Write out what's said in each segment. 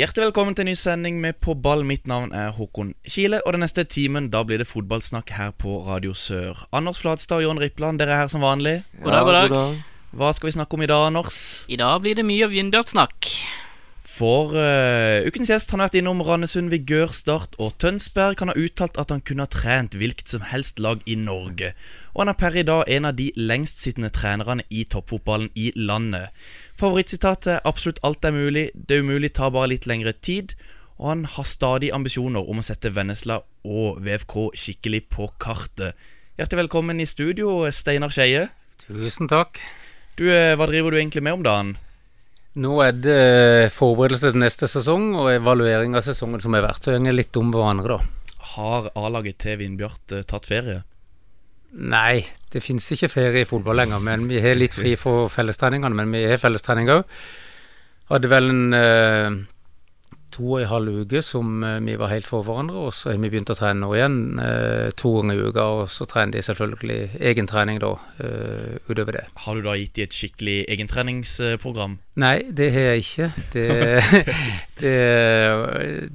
Hjertelig velkommen til en ny sending med På ball. Mitt navn er Håkon Kile, og den neste timen da blir det fotballsnakk her på Radio Sør. Anders Flatstad og Jon Rippland, dere er her som vanlig. God dag, god dag. Hva skal vi snakke om i dag, Anders? I dag blir det mye Vindbjart-snakk. For uh, ukens gjest han har vært innom Randesund, Vigør, Start og Tønsberg. Han har uttalt at han kunne ha trent hvilket som helst lag i Norge. Og han er per i dag en av de lengstsittende trenerne i toppfotballen i landet. Favorittsitatet er 'absolutt alt er mulig', 'det er umulig tar bare litt lengre tid'. Og han har stadig ambisjoner om å sette Vennesla og VFK skikkelig på kartet. Hjertelig velkommen i studio, Steinar Skeie. Tusen takk. Du, eh, hva driver du egentlig med om dagen? Nå er det forberedelse til neste sesong og evaluering av sesongen som har vært. Så går litt om hverandre, da. Har A-laget til Vindbjart eh, tatt ferie? Nei, det fins ikke ferie i fotball lenger. Men vi har litt fri for fellestreningene. Men vi har fellestrening òg. Hadde vel en eh, to og en halv uke som eh, vi var helt for hverandre. Og så har vi begynt å trene nå igjen eh, to ganger i uka. Og så trener de selvfølgelig egentrening da, eh, utover det. Har du da gitt de et skikkelig egentreningsprogram? Nei, det har jeg ikke. Det, det,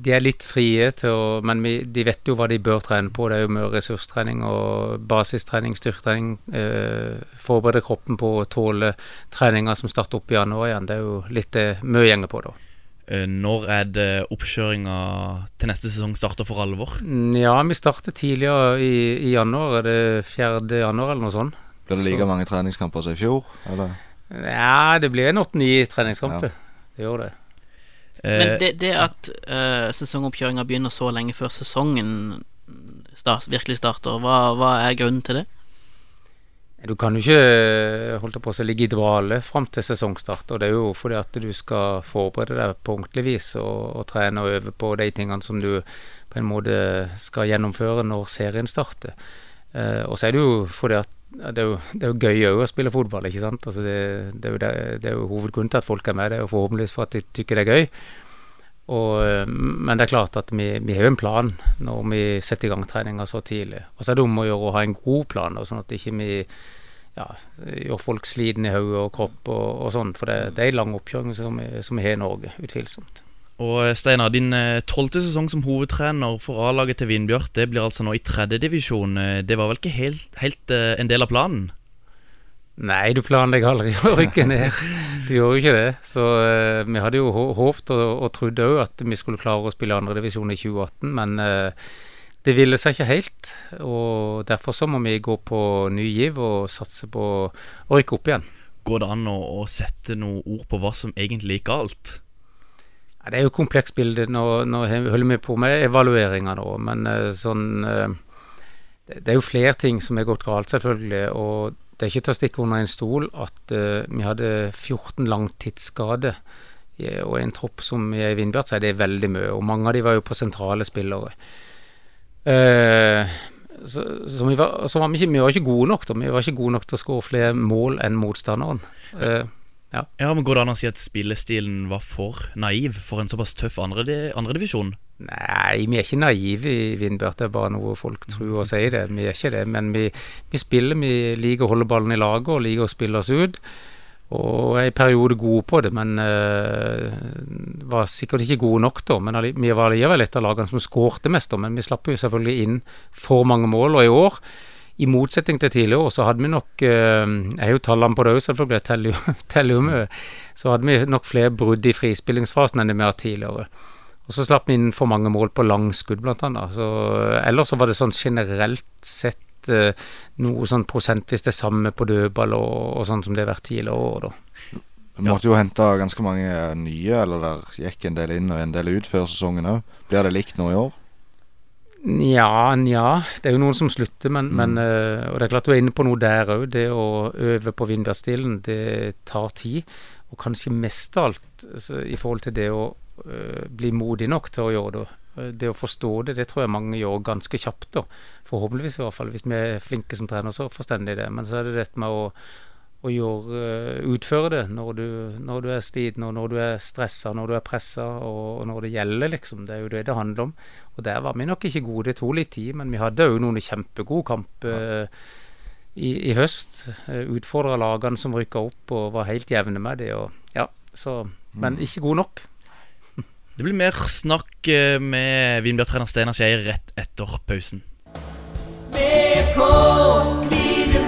de er litt frie til å Men vi, de vet jo hva de bør trene på. Det er jo mye ressurstrening og basistrening, styrketrening. Forberede kroppen på å tåle treninger som starter opp i januar igjen. Det er jo litt det mye gjenger på, da. Eh, Når er det oppkjøringa til neste sesong starter for alvor? Mm, Ja, vi starter tidligere i, i januar. Er det 4. januar eller noe sånt? Blir det like mange treningskamper som i fjor? Eller? Ja, det blir en åtte-ni treningskamper. Det gjør det. Eh, Men det, det at uh, sesongoppkjøringa begynner så lenge før sesongen start, virkelig starter, hva, hva er grunnen til det? Du kan jo ikke holdt på å ligge i dvale fram til sesongstart. og Det er jo fordi at du skal forberede deg på ordentlig vis og, og trene og øve på de tingene som du på en måte skal gjennomføre når serien starter. Eh, og så er det jo fordi at det er jo, det er jo gøy òg å spille fotball, ikke sant. Altså det, det, er jo, det, det er jo hovedgrunnen til at folk er med. Det er jo forhåpentligvis for at de tykker det er gøy. Og, eh, men det er klart at vi, vi har jo en plan når vi setter i gang treninga så tidlig. Og så er det om å gjøre å ha en god plan, sånn at ikke vi ja, gjør folk slitne i hodet og kropp og, og sånn. For det, det er en lang oppkjøring som som vi har i Norge, utvilsomt. Og eh, Steinar, din eh, tolvte sesong som hovedtrener for A-laget til Vindbjart, det blir altså nå i tredjedivisjon. Det var vel ikke helt, helt en del av planen? Nei, du planlegger aldri å rykke ned. Du gjør jo ikke det. Så uh, vi hadde jo håpt og, og trodde òg at vi skulle klare å spille andredivisjon i 2018, men uh, det ville seg ikke helt. Og derfor så må vi gå på ny giv og satse på å rykke opp igjen. Går det an å, å sette noen ord på hva som egentlig gikk galt? Ja, det er jo komplekst bilde. Nå, nå holder vi på med evalueringer nå, men uh, sånn det, det er jo flere ting som er gått galt, selvfølgelig. Og det er ikke til å stikke under en stol at uh, vi hadde 14 langtidsskader. i- Og en tropp som i Vindbjart, så er det veldig mye. Og mange av de var jo på sentrale spillere. Uh, så, så, vi var, så var vi, ikke, vi var ikke gode nok, da. Vi var ikke gode nok til å skåre flere mål enn motstanderen. Uh, Ja, men Går det an å si at spillestilen var for naiv for en såpass tøff andredivisjon? Andre andredivisjon? Nei, vi er ikke naive i Vindbjart, det er bare noe folk tror og sier det. Vi er ikke det, men vi, vi spiller, vi liker å holde ballen i laget og liker å spille oss ut. Og er i perioder gode på det, men øh, var sikkert ikke gode nok da. Men vi var likevel et av lagene som skårte mest, da, men vi slapp jo selvfølgelig inn for mange mål. Og i år, i motsetning til tidligere år, så hadde vi nok øh, Jeg har jo tallene på det òg, selvfølgelig, teller jo, mye. Så hadde vi nok flere brudd i frispillingsfasen enn det vi har tidligere. Og så slapp vi inn for mange mål på langskudd, blant annet. Så, ellers så var det sånn generelt sett eh, noe sånn prosentvis det samme på dødball og, og sånn som det har vært tidligere år, da. Du måtte jo hente ganske mange nye, eller der gikk en del inn og en del ut før sesongen òg. Blir det likt nå i år? Nja, nja. Det er jo noen som slutter, men, men eh, Og det er klart du er inne på noe der òg. Det å øve på Vindbjart-stilen, det tar tid. Og kanskje mest av alt i forhold til det å eh, bli modig nok til å gjøre det Eh, Det å forstå det, det tror jeg mange gjør ganske kjapt. da. Forhåpentligvis, i hvert fall. Hvis vi er flinke som trener, så forstår de det. Men så er det dette med å, å gjøre, eh, utføre det når du, når du er sliten, og når du er stressa, når du er pressa, og, og når det gjelder, liksom. Det er jo det det handler om. Og der var vi nok ikke gode. Det tok litt tid, men vi hadde jo noen kjempegode kamper Ja. i, i høst. Utfordra lagene som rykka opp, og var helt jevne med det. Og, ja, så, men ikke gode nok. Det blir mer snakk eh, med Vindbjart-trener Steinar Skeie rett etter pausen. BK blir du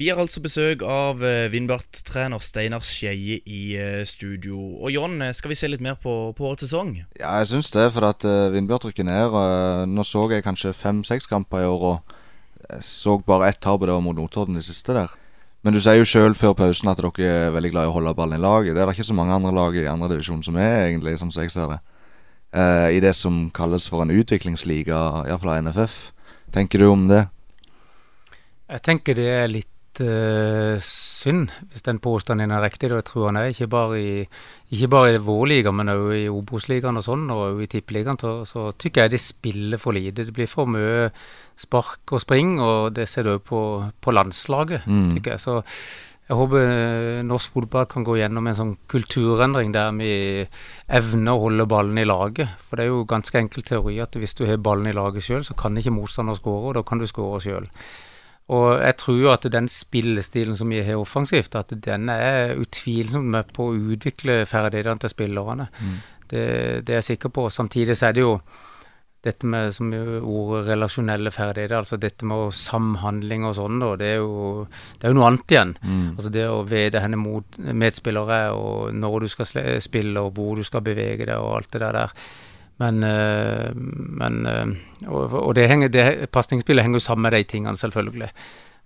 Vi har altså besøk av eh, Vindbjart-trener Steinar Skeie i eh, studio. Og John, eh, skal vi se litt mer på, på årets sesong? Ja, jeg syns det, for at Vindbjart rykker ned. Nå så jeg kanskje fem-seks kamper i år, og jeg så bare ett tap, og det var mot Notodden de siste der. Men du sier jo sjøl før pausen at dere er veldig glad i å holde ballen i laget. Det er det ikke så mange andre lag i andre divisjon som er, egentlig, sånn som jeg ser det. Eh, I det som kalles for en utviklingsliga, iallfall av NFF. Tenker du om det? Jeg tenker det er litt eh, synd, hvis den påstanden er riktig. Jeg tror han er ikke bare i, ikke bare i vår liga, men òg i Obos-ligaen og sånn, og også i Tippeligaen. Så, så tykker jeg de spiller for lite. Det blir for mye spark og spring, og det ser du òg på, på landslaget, Mm. tykker jeg. Så jeg håper eh, norsk fotball kan gå gjennom en sånn kulturendring der vi evner å holde ballen i laget. For det er jo ganske enkel teori at hvis du har ballen i laget sjøl, så kan ikke motstander skåre, og da kan du skåre sjøl. Og jeg tror jo at den spillestilen som vi har offensivt, at den er utvilsomt med på å utvikle ferdighetene til spillerne. Det, det er jeg sikker på. Samtidig så er det jo dette med som ordet relasjonelle ferdigheter, altså dette med samhandling og sånn, det er jo, det er jo noe annet igjen. Altså det å vite henne mot medspillere, og når du skal spille, og hvor du skal bevege deg, og alt det der der. Men, eh, men eh, Og, og det henger, det, pasningsspillet henger jo sammen med de tingene, selvfølgelig.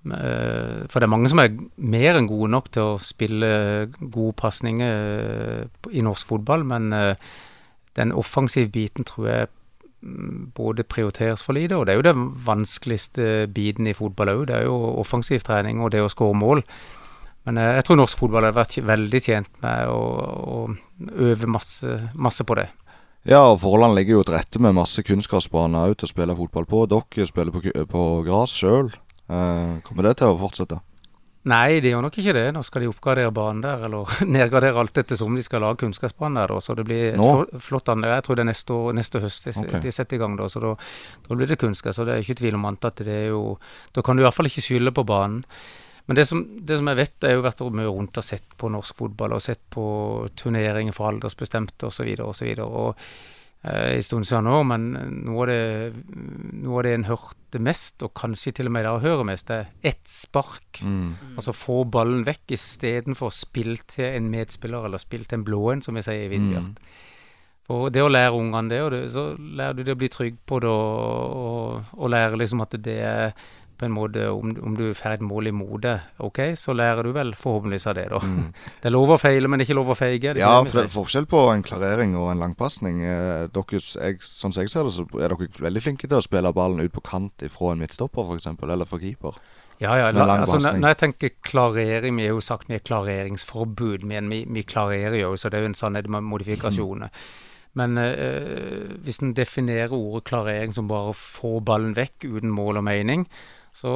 Eh, For det er mange som er mer enn gode nok til å spille gode pasninger i norsk fotball, men den offensive biten tror jeg mm, både prioriteres for lite, og det er jo den vanskeligste biten i fotball òg. Det er jo offensiv trening og det å skåre mål. Men jeg tror norsk fotball hadde vært veldig tjent med å, å øve masse, masse på det. Ja, og forholdene ligger jo til rette med masse kunstgressbaner til å spille fotball på. Dere spiller på, på gress sjøl. Eh, kommer det til å fortsette? Nei, de gjør nok ikke det. Nå skal de oppgradere banen der, eller nedgradere alt ettersom de skal lage kunstgressbane der. da, Så det blir Nå? flott anlegg. Jeg tror det er neste, år, neste høst de, okay. De setter i gang da. Så da, da blir det kunstgress. Og det er ikke tvil om annet at det er jo Da kan du i hvert fall ikke skylde på banen. Men det som, det som jeg vet, er jo vært mye rundt og sett på norsk fotball, og sett på turneringer for aldersbestemte osv. osv. Og eh, en stund siden nå, men noe av, det, noe av det en hørte mest, og kanskje til og med der hører mest, er ett spark. Mm. Altså få ballen vekk istedenfor spill til en medspiller, eller spill til en blå en, som vi sier i Vindbjart. Og det å lære ungene det, og det, så lærer du det å bli trygg på det, og, og, og lære liksom at det er på en måte Om, om du får et mål i mode, OK, så lærer du vel forhåpentligvis av det, da. Det er lov å feile, men det er ikke lov å feige. Ja, for det er forskjell på en klarering og en langpasning. Dere, jeg, sånn som jeg ser det, så er dere veldig flinke til å spille ballen ut på kant ifra en midtstopper, f.eks., eller fra keeper. Ja, ja. La, altså, når, når jeg tenker klarering, vi har jo sagt vi er klareringsforbud, men vi, vi klarerer jo, så det er jo en sannhet med modifikasjoner. Men øh, hvis en definerer ordet klarering som bare å få ballen vekk uten mål og mening, så,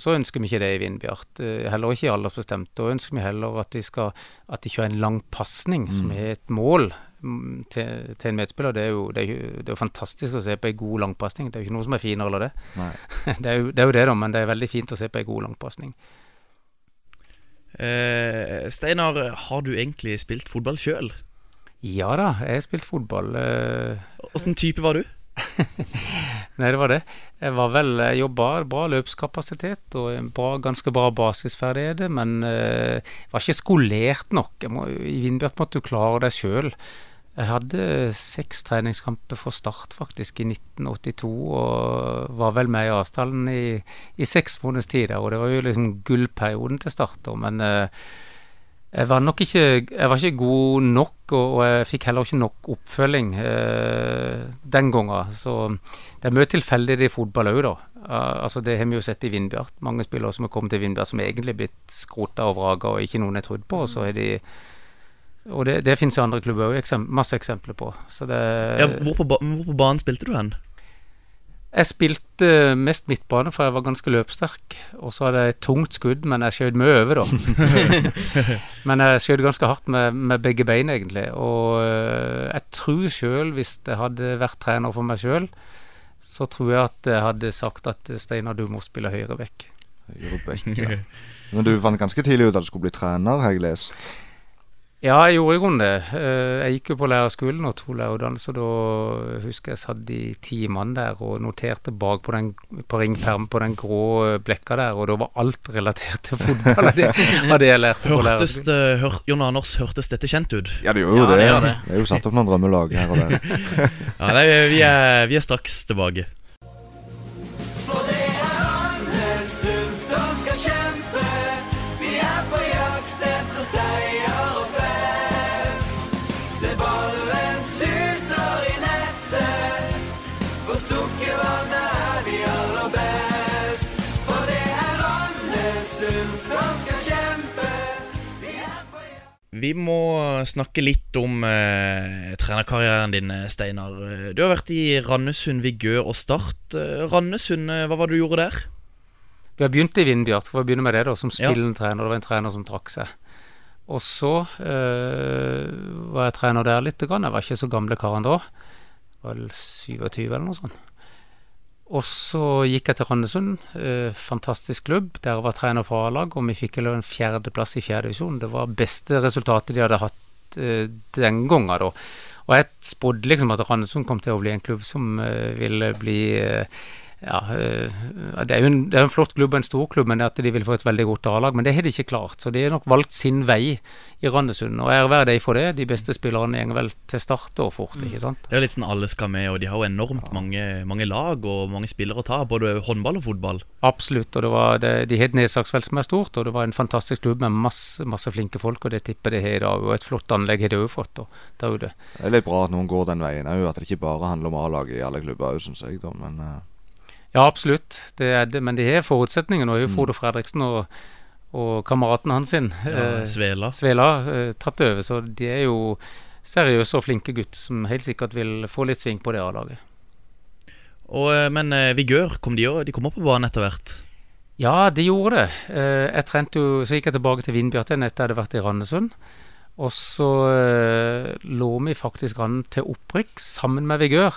så ønsker vi ikke det i Vindbjart. Eh, heller ikke i aldersbestemt. Da ønsker vi heller at de skal at de kjører en lang pasning som er et mål mm, til, til en medspiller. Det er, jo, det, er jo, det er jo fantastisk å se på en god langpasning. Det er jo ikke noe som er finere eller det. Det er, jo, det er jo det, da, men det er veldig fint å se på en god langpasning. Eh, Steinar, har du egentlig spilt fotball sjøl? Ja da, jeg har spilt fotball. eh, type var du? Nei, det var det. Jeg var vel, jobba bra løpskapasitet og bra, ganske bra basisferdigheter, men eh, jeg var ikke skolert nok. Må, I Vindbjart måtte du klare deg sjøl. Jeg hadde seks treningskamper for Start faktisk i 1982, og var vel med i avstanden i, i seks måneders tid. Og det var jo liksom gullperioden til Start, men eh, Jeg var nok ikke, jeg var ikke god nok, og, og jeg fikk heller ikke nok oppfølging eh, den gangen. Så det er mye tilfeldig i fotball òg, da. Altså Det har vi jo sett i Vindbjart. Mange spillere som har kommet til Vindbjart som egentlig er blitt skrota og vraga og ikke noen er trodd på. Og så er de Og det, det finnes i andre klubber òg eksem masse eksempler på. Det Ja, hvor, på, hvor på banen spilte du hen? Jeg spilte mest midtbane, for jeg var ganske løpssterk. Og så hadde jeg et tungt skudd, men jeg skjøt mye over, da. men jeg skjøt ganske hardt med, med begge bein, egentlig. Og øh, jeg tror sjøl, hvis jeg hadde vært trener for meg sjøl, så tror jeg at jeg hadde sagt at Steinar, du må spille høyre vekk. Høyrebekk, ja. Men du fant ganske tidlig ut at du skulle bli trener, har jeg lest. Ja, jeg gjorde i grunnen det. Eh, Jeg gikk jo på lærerskolen og to lærerutdannelser. Da husker jeg satt de ti mann der og noterte bak på, den, på ringperm på den grå eh, blekka der, og da var alt relatert til fotball av det, av det jeg lærte på Hørtes det, hør, Jon Anders, hørtes dette kjent ut? Ja, det gjør jo Ja, det. det det. Det er jo satt opp noen drømmelag her og der. Ja, nei, vi, er, vi er straks tilbake. Vi må snakke litt om eh, trenerkarrieren din, eh, Steinar. Eh, Du har vært i Randesund, Vigør og Start. Eh, Randesund, hva var det du gjorde der? Vi har begynt i Vindbjart, skal vi begynne med det, da, som Ja. trener. Det var en trener som trakk seg. Og så eh, var jeg trener der litt. Grann. Jeg var ikke så gamle karen da. Var vel 27 eller noe sånt. Og så gikk jeg til Randesund. Eh, fantastisk klubb. Der var trener for A-lag, og vi fikk en fjerdeplass i fjerde divisjon. Det var beste resultatet de hadde hatt eh, den gangen, da. Og jeg spådde liksom at Randesund kom til å bli en klubb som eh, ville bli eh, ja, eh, det er jo en, det er en flott klubb og en stor klubb, men at de vil få et veldig godt A-lag. Men det har de ikke klart, så de har nok valgt sin vei i Randesund. Og ære være dem for det. De beste spillerne går vel til start og fort, ikke sant. Det er jo litt sånn alle skal med, og de har jo enormt mange, mange lag og mange spillere å ta, både håndball og fotball. Absolutt. Og det var, det, de har et nedslagsfelt som er stort, og det var en fantastisk klubb med masse, masse flinke folk, og det tipper de har i dag. Og et flott anlegg har de òg fått da, der ute. Det er litt bra at noen går den veien òg, at det ikke bare handler om A-laget i alle klubber òg, syns jeg. da, men... Ja, absolutt. Det er det, men de har forutsetninger. Nå er jo Frode Fredriksen og, og kameraten hans sin, Ja, eh, Svela. Svela, eh, tatt over, så de er jo seriøse og flinke gutter som helt sikkert vil få litt sving på det A-laget. Eh, men Vigør, kom de, de kom opp på banen etter hvert? Ja, de gjorde det. Jeg trente jo, Så gikk jeg tilbake til Vindbjart igjen etter jeg hadde vært i Randesund. Og så lå vi faktisk an til opprykk sammen med Vigør.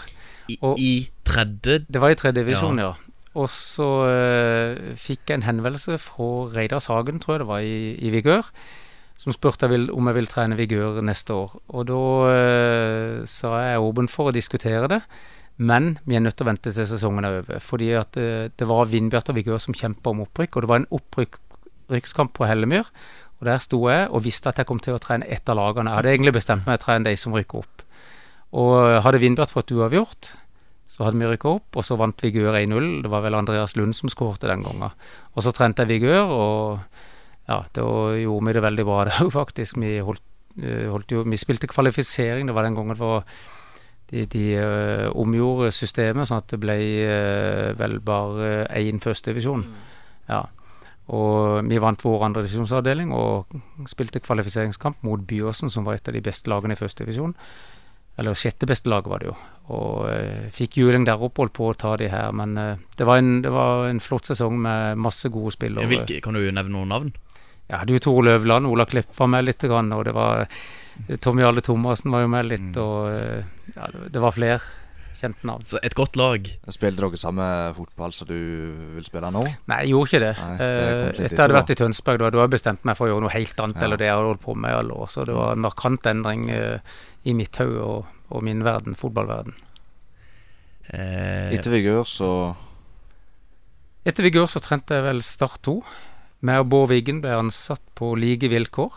I, Og- i tredje Det var i tredje divisjon, ja. Og så uh, fikk jeg en henvendelse fra Reidar Sagen, tror jeg det var, i, i Vigør, som spurte jeg vil, om jeg vil trene Vigør neste år. Og da uh, sa jeg åpen for å diskutere det, men vi er nødt til å vente til sesongen er over. Fordi at uh, det var Vindbjart og Vigør som kjempa om opprykk, og det var en opprykkskamp på Hellemyr. Og der sto jeg og visste at jeg kom til å trene ett av lagene. Jeg hadde egentlig bestemt meg å trene de som rykker opp. Og hadde Vindbjart fått uavgjort, så hadde vi rykka opp, og så vant Vigør 1-0. Det var vel Andreas Lund som skårte den gangen. Og så trente jeg Vigør, og ja, da gjorde vi det veldig bra der òg, faktisk. Vi, holdt, eh, holdt jo, vi spilte kvalifisering, det var den gangen det var de, de uh, omgjorde systemet sånn at det ble uh, vel bare én førstedivisjon. Ja. Og vi vant vår andredivisjonsavdeling og spilte kvalifiseringskamp mot Byåsen, som var et av de beste lagene i førstedivisjon. Eller sjette beste laget var det jo. Og eh, fikk juling der oppe, holdt på å ta de her. Men eh, det, var en, det var en flott sesong med masse gode spillere. Hvilke, Kan du nevne noen navn? Ja, du Tor Løvland, Ola Klipp var med litt, og det var Tommy Alle Thomassen var jo med litt, og eh, ja, det, det var flere kjente navn. Så et godt lag. Spilte dere samme fotball som du vil spille nå? Nei, jeg gjorde ikke det. Nei, det Eh, Etter jeg hadde vært i Tønsberg, da hadde jeg bestemt meg for å gjøre noe helt annet Ja. eller det jeg hadde holdt på med i alle år. Så det var en markant endring eh, i mitt hode og, og min verden, fotballverden. Eh, Etter Vigør så Etter Vigør så trente jeg vel Start 2. Meg og Bård Wiggen ble ansatt på like vilkår.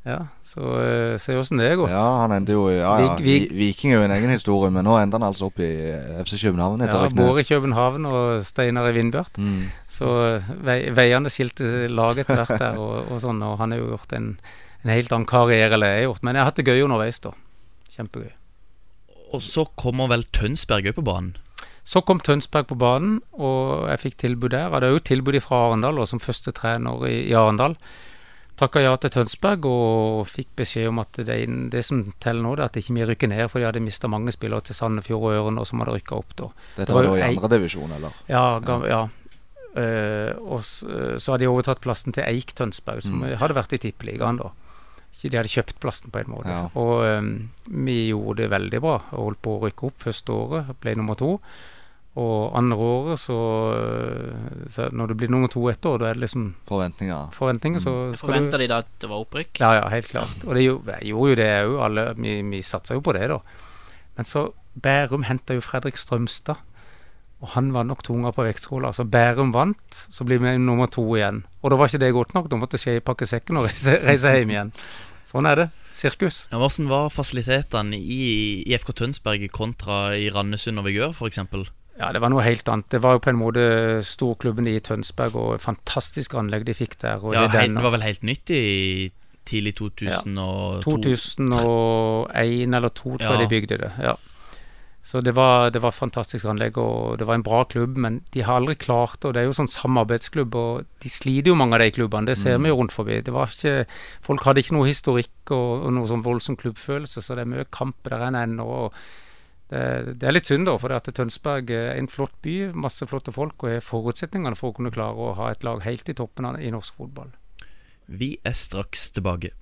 Ja, så uh, se åssen det går. Ja, han endte jo i ja, ja, Vi- Viking er jo en egen historie, men nå ender han altså opp i eh, FC København Ja. Bård i København og Steinar i Vindbjart. Mm. Så eh, vei, veiene skilte lag etter hvert der, og, og sånn, og han har jo gjort en, en helt annen karriere enn jeg har gjort. Men jeg har hatt det gøy underveis, da. Kjempegøy. Og så kommer vel Tønsberg òg på banen. Så kom Tønsberg på banen, og jeg fikk tilbud der. Jeg hadde jo tilbud fra Arendal, og som første trener i, i Arendal. Takka ja til Tønsberg og fikk beskjed om at det, det som teller nå, det er at ikke vi rykker ned, for de hadde mista mange spillere til Sandefjord og Øren, og som hadde rykka opp da. Dette Det var var jo da i andre andredivisjon, eller? Ja, gam, ja. Uh, og eh, så hadde de overtatt plassen til Eik Tønsberg, som hadde vært i Tippeligaen da. De hadde kjøpt plassen på en måte. Ja. Og um, vi gjorde det veldig bra. Holdt på å rykke opp første året, ble nummer to. Og andre året så, eh, så Når du blir nummer to ett år, da er det liksom Forventninger. forventninger, så skal du Forventa de da at det var opprykk? ja, ja, helt klart. Og det gjorde, gjorde jo det òg. Alle Vi, vi satsa jo på det, da. Men så Bærum henta jo Fredrik Strømstad. Og han var nok tunga på vektskåla. Altså Bærum vant, så blir vi nummer to igjen. Og da var ikke det godt nok. Da måtte Skei pakke sekken og reise, reise hjem igjen. Sånn er det. Sirkus. Ja, Hvordan var fasilitetene i, i FK Tønsberg kontra i Randesund og Vigør, f.eks.? Ja, det var noe helt annet. Det var jo på en måte storklubben i Tønsberg og et fantastisk anlegg de fikk der. Og Ja, det den- det var vel helt nytt i tidlig 2002? 2001 eller 2002 tror Ja. de bygde det. ja. Så det var, det var fantastisk anlegg, og det var en bra klubb, men de har aldri klart det. Og det er jo sånn samarbeidsklubb, og de sliter jo mange av de klubbene. Det ser vi jo rundt forbi. Det var ikke, folk hadde ikke noe historikk og, og noe sånn voldsom klubbfølelse, så det er mye kamp der enn ennå. og Det, det er litt synd, da, for Tønsberg er en flott by, masse flotte folk, og har forutsetningene for å kunne klare å ha et lag helt i toppen i norsk fotball. Vi er straks tilbake.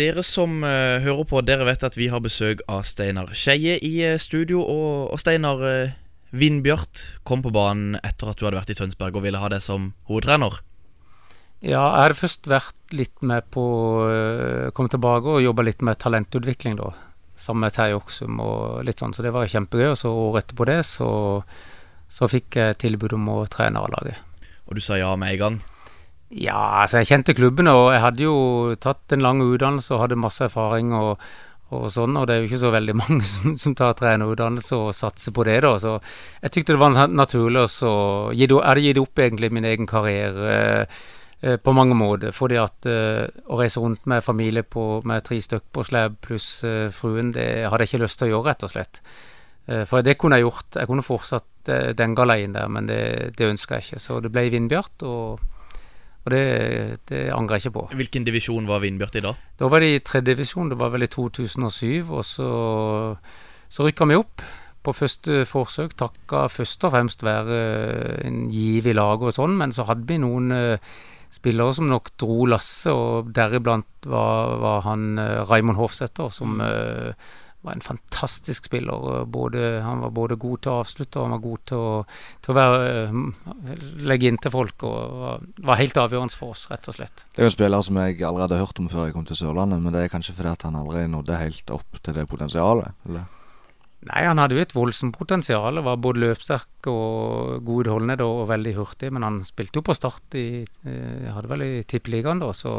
Dere som uh, hører på, dere vet at vi har besøk av Steinar Skeie i uh, studio. Og, og Steinar uh, Vindbjart kom på banen etter at du hadde vært i Tønsberg og ville ha deg som hovedtrener. Ja, jeg hadde først vært litt med på å Komme tilbake og jobba litt med talentutvikling, da. Sammen med Terje Oksum og litt sånn, så det var kjempegøy. Og så året etterpå det, så, så fikk jeg tilbud om å trene A-laget. Og du sa ja med en gang. Ja, altså jeg kjente klubben, og jeg hadde jo tatt en lang utdannelse og hadde masse erfaring og, og sånn, og det er jo ikke så veldig mange som, som tar trenerutdannelse og satser på det, da. Så jeg tykte det var naturlig å så Jeg gitt opp egentlig min egen karriere eh, eh, på mange måter, fordi at eh, å reise rundt med familie på, med tre stykk på slep pluss eh, fruen, det hadde jeg ikke lyst til å gjøre, rett og slett. Eh, For det kunne jeg gjort. Jeg kunne fortsatt uh, den galeien der, men det, det ønska jeg ikke. Så det ble Vindbjart, og, og det, det angrer jeg ikke på. Hvilken divisjon var Vindbjart i da? Da var det i tredje divisjon, det var vel i 2007, og så, så rykka vi opp på første forsøk. Takka først og fremst være en giv i laget og sånn, men så hadde vi noen eh, spillere som nok dro lasset, og deriblant var, var han Raimond Raymond Hofsæter, som eh, var en fantastisk spiller. Både, han var både god til å avslutte og han var god til å, til å være, eh, legge inn til folk. og var, var helt avgjørende for oss, rett og slett. Det er jo en spiller som jeg allerede har hørt om før jeg kom til Sørlandet, men det er kanskje fordi at han aldri nådde helt opp til det potensialet? eller? Nei, han hadde jo et voldsomt potensial. Var både løpssterk og god holdenhet og veldig hurtig. Men han spilte jo på start i eh, Hadde vel i Tippeligaen, da, så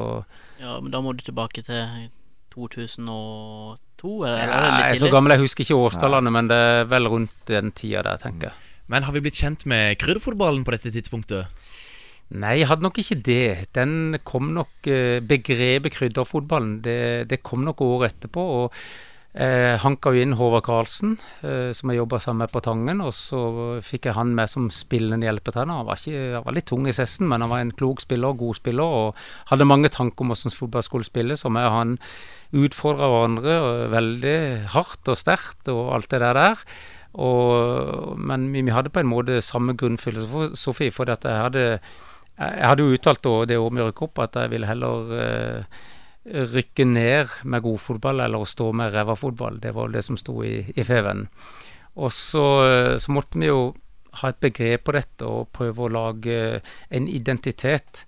Ja, men da må du tilbake til 2002, eller, ja, eller jeg det er så gammel, jeg husker ikke årstallene, men det er vel rundt den tida der, tenker jeg. Men har vi blitt kjent med krydderfotballen på dette tidspunktet? Nei, jeg hadde nok ikke det. Den kom nok eh, Begrepet krydderfotballen, det, det kom nok året etterpå. og jeg hanka jo inn Håvard Karlsen, eh, som jeg jobba sammen med på Tangen. Og så fikk jeg han med som spillende hjelpetrener. Han var, ikke, han var litt tung i sessen, men han var en klok spiller, god spiller, og hadde mange tanker om hvordan fotball skulle spilles. Og med han utfordra hverandre veldig hardt og sterkt og alt det der. Og, men vi, hadde på en måte samme grunnfilosofi, for jeg hadde jeg hadde jo uttalt det året vi rykket opp, at jeg ville heller eh, rykke ned med god fotball eller å stå med ræva fotball. Det var det som sto i, i Feven. Og så, eh, så måtte vi jo ha et begrep på dette og prøve å lage en identitet.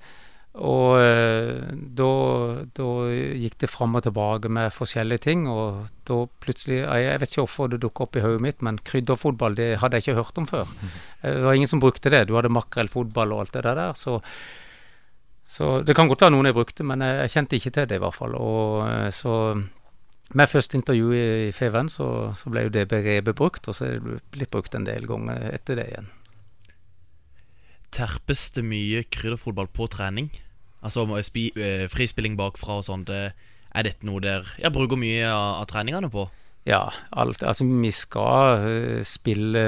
Og eh, da, da gikk det fram og tilbake med forskjellige ting, og da plutselig Jeg vet ikke hvorfor det dukka opp i hodet mitt, men krydderfotball det hadde jeg ikke hørt om før. Eh, Det var ingen som brukte det. Du hadde makrellfotball og alt det der. Så, så det kan godt være noen jeg brukte, men jeg, kjente ikke til det, i hvert fall. Og eh, så med første intervju i, i Feven, så, så ble jo det begrepet brukt, og så er det blitt brukt en del ganger etter det igjen. Terpes det mye krydderfotball på trening? Altså spi, eh, frispilling bakfra og sånn. Er dette noe der jeg bruker mye av, av treningene på? Ja, alt. Altså, vi skal øh, spille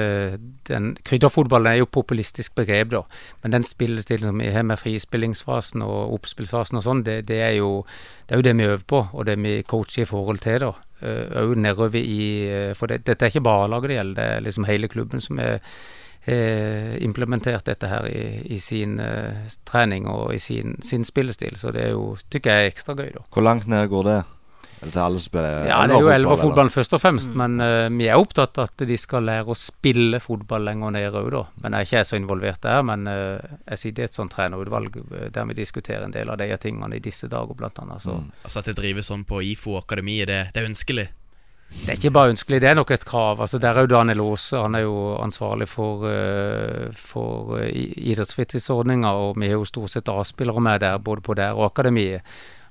den Krydderfotballen er jo populistisk begrep, da. Men den spillestilen som vi har med frispillingsfasen og oppspillsfasen og sånn, det, det, er jo, det er jo det vi øver på, og det vi coacher i forhold til, da. Òg nedover i øh, For det, dette er ikke bare laget det gjelder, det er liksom hele klubben som har implementert dette her i, i sin uh, trening og i sin, sin spillestil. Så det er jo, tykker jeg er ekstra gøy, da. Hvor langt ned går det? Eller til alle spiller Ja, det er jo elverfotball, elverfotballen først og fremst, men uh, vi er opptatt av at de skal lære å spille fotball lenger ned òg, da. Men jeg er ikke så involvert der. Men uh, jeg sitter i et sånt trenerutvalg uh, der vi diskuterer en del av de tingene i disse dager, blant annet. Så Mm. Altså At det drives sånn på IFO akademiet, det, det er ønskelig? det er ikke bare ønskelig, det er nok et krav. Altså Der er jo Daniel Aase, han er jo ansvarlig for, uh, for uh, idrettsfritidsordninga, og vi har jo stort sett A-spillere med der, både på der og akademiet.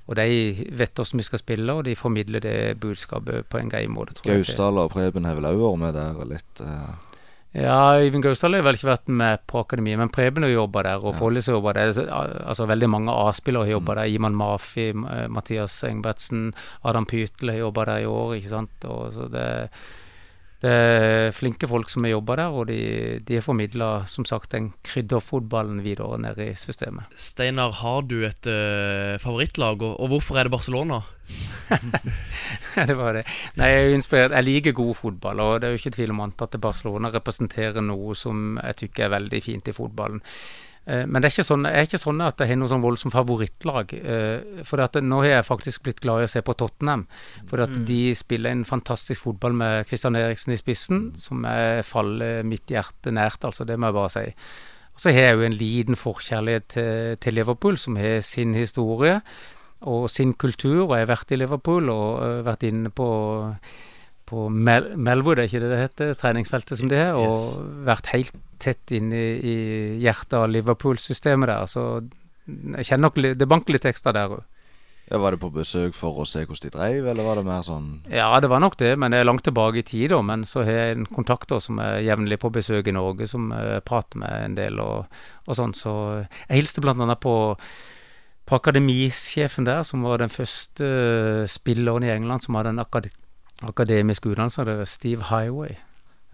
Og de vet hvordan vi skal spille, og de formidler det budskapet på en grei måte. Gausdal og Preben har vel òg vært med der litt. eh. Ja, Øyvind Gausdal har vel ikke vært med på akademiet, men Preben har jobba der, og Ja. Follis har jobba der. Altså Veldig mange A-spillere har jobba der. Iman Mafi, eh, Mathias Engbertsen, Adam Pytel har jobba der i år, ikke sant. Og så det, det er flinke folk som har jobba der, og de, de har formidla, som sagt, den krydderfotballen videre ned i systemet. Steinar, har du et eh, favorittlag, og, og hvorfor er det Barcelona? det var det. Nei, jeg er inspirert. Jeg liker god fotball, og det er jo ikke tvil om at Barcelona representerer noe som jeg tykker er veldig fint i fotballen. Eh, Men det er ikke sånn, jeg er ikke sånn at jeg har noe sånn voldsomt favorittlag. eh, For at nå har jeg faktisk blitt glad i å se på Tottenham. For at de spiller en fantastisk fotball med Christian Eriksen i spissen, som er faller mitt hjerte nært, altså. Det må jeg bare si. Og så har jeg jo en liten forkjærlighet til, til Liverpool, som har sin historie og sin kultur. Og jeg har vært i Liverpool og øh, vært inne på på Mel Melwood, er ikke det det heter, treningsfeltet som det er, og Yes. vært helt tett inne i, i hjertet av Liverpool-systemet der. Så jeg kjenner nok det banker litt ekstra der òg. Ja, Var det på besøk for å se hvordan de dreiv, eller var det mer sånn Ja, det var nok det, men det er langt tilbake i tid, da. Men så har jeg en kontakt da, som er jevnlig på besøk i Norge, som jeg prater med en del og, og sånn. Så jeg hilste blant annet på, på akademisjefen der, som var den første eh, spilleren i England som hadde en akad akademisk utdannelse. Det var Steve Highway.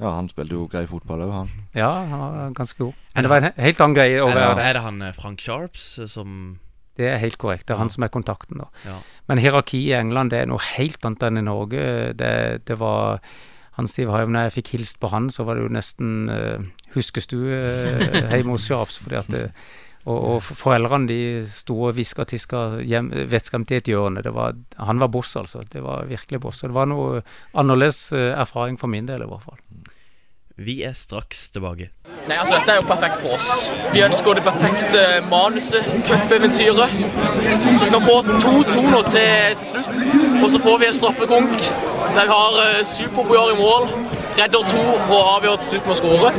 Ja, han spilte jo grei fotball òg, han. Ja, han var ganske god. Men det var en helt annen greie å være det, der. er det han eh, Frank Sharps eh, som Det er helt korrekt. Det er Ja. han som er kontakten, da. Ja. Men hierarki i England det er noe helt annet enn i Norge. Det, det var han Steve Highway, når jeg fikk hilst på han, så var det jo nesten uh, huskestue uh, hjemme hos Sharps. Fordi at det, og, og foreldrene de sto og hviska og tiska hjem- vettskremt i et hjørne. Det var, han var boss, altså. Det var virkelig boss. Og det var noe annerledes eh, erfaring for min del, i hvert fall. Vi er straks tilbake. Nei, altså Dette er jo perfekt for oss. Vi ønsker det perfekte manuset, cupeventyret. Så vi kan få 2-2 nå til, til slutt. Og så får vi en straffekonk der vi har uh, Superbojar i mål. Redder to og avgjør til slutt med å skåre.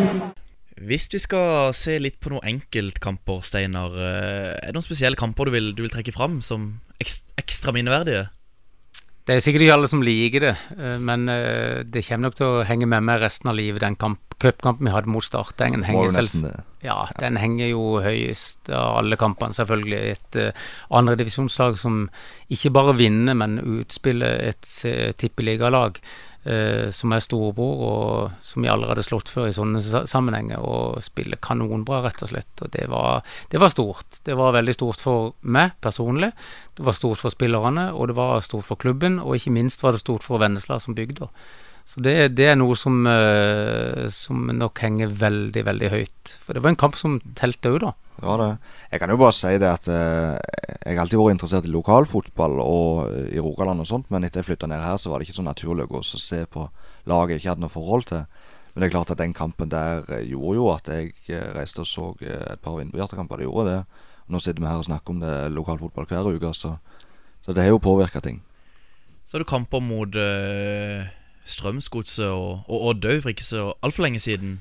Hvis vi skal se litt på noen enkeltkamper, Steinar, eh, er det noen spesielle kamper du vil, du vil trekke fram som ekstra minneverdige? Det er sikkert ikke alle som liker det, eh, men eh, det kommer nok til å henge med meg resten av livet, den kamp, cupkampen vi hadde mot Start. Den henger, jo selv, ja, den henger jo høyest av alle kampene, selvfølgelig. Et uh, andredivisjonslag som ikke bare vinner, men utspiller et uh, tippeligalag som er storebror, og som vi aldri hadde slått før i sånne sammenhenger, og spiller kanonbra, rett og slett. Og det var, det var stort. Det var veldig stort for meg personlig. Det var stort for spillerne, og det var stort for klubben, og ikke minst var det stort for Vennesla som bygda. Så det, det er noe som, eh, som nok henger veldig, veldig høyt. For det var en kamp som telte òg, da. Det var det. Jeg kan jo bare si det at eh, jeg har alltid vært interessert i lokalfotball og eh, i Rogaland og sånt, men etter jeg flytta ned her, så var det ikke så naturlig å gå og se på laget jeg ikke hadde noe forhold til. Men det er klart at den kampen der eh, gjorde jo at jeg eh, reiste og så et par Vindbjartekamper. Det gjorde det. Nå sitter vi her og snakker om det lokalfotball hver uke, så, så det har jo påvirka ting. Så har du kamper mot uh, Strømsgodset og, og Odd òg for ikke så altfor lenge siden.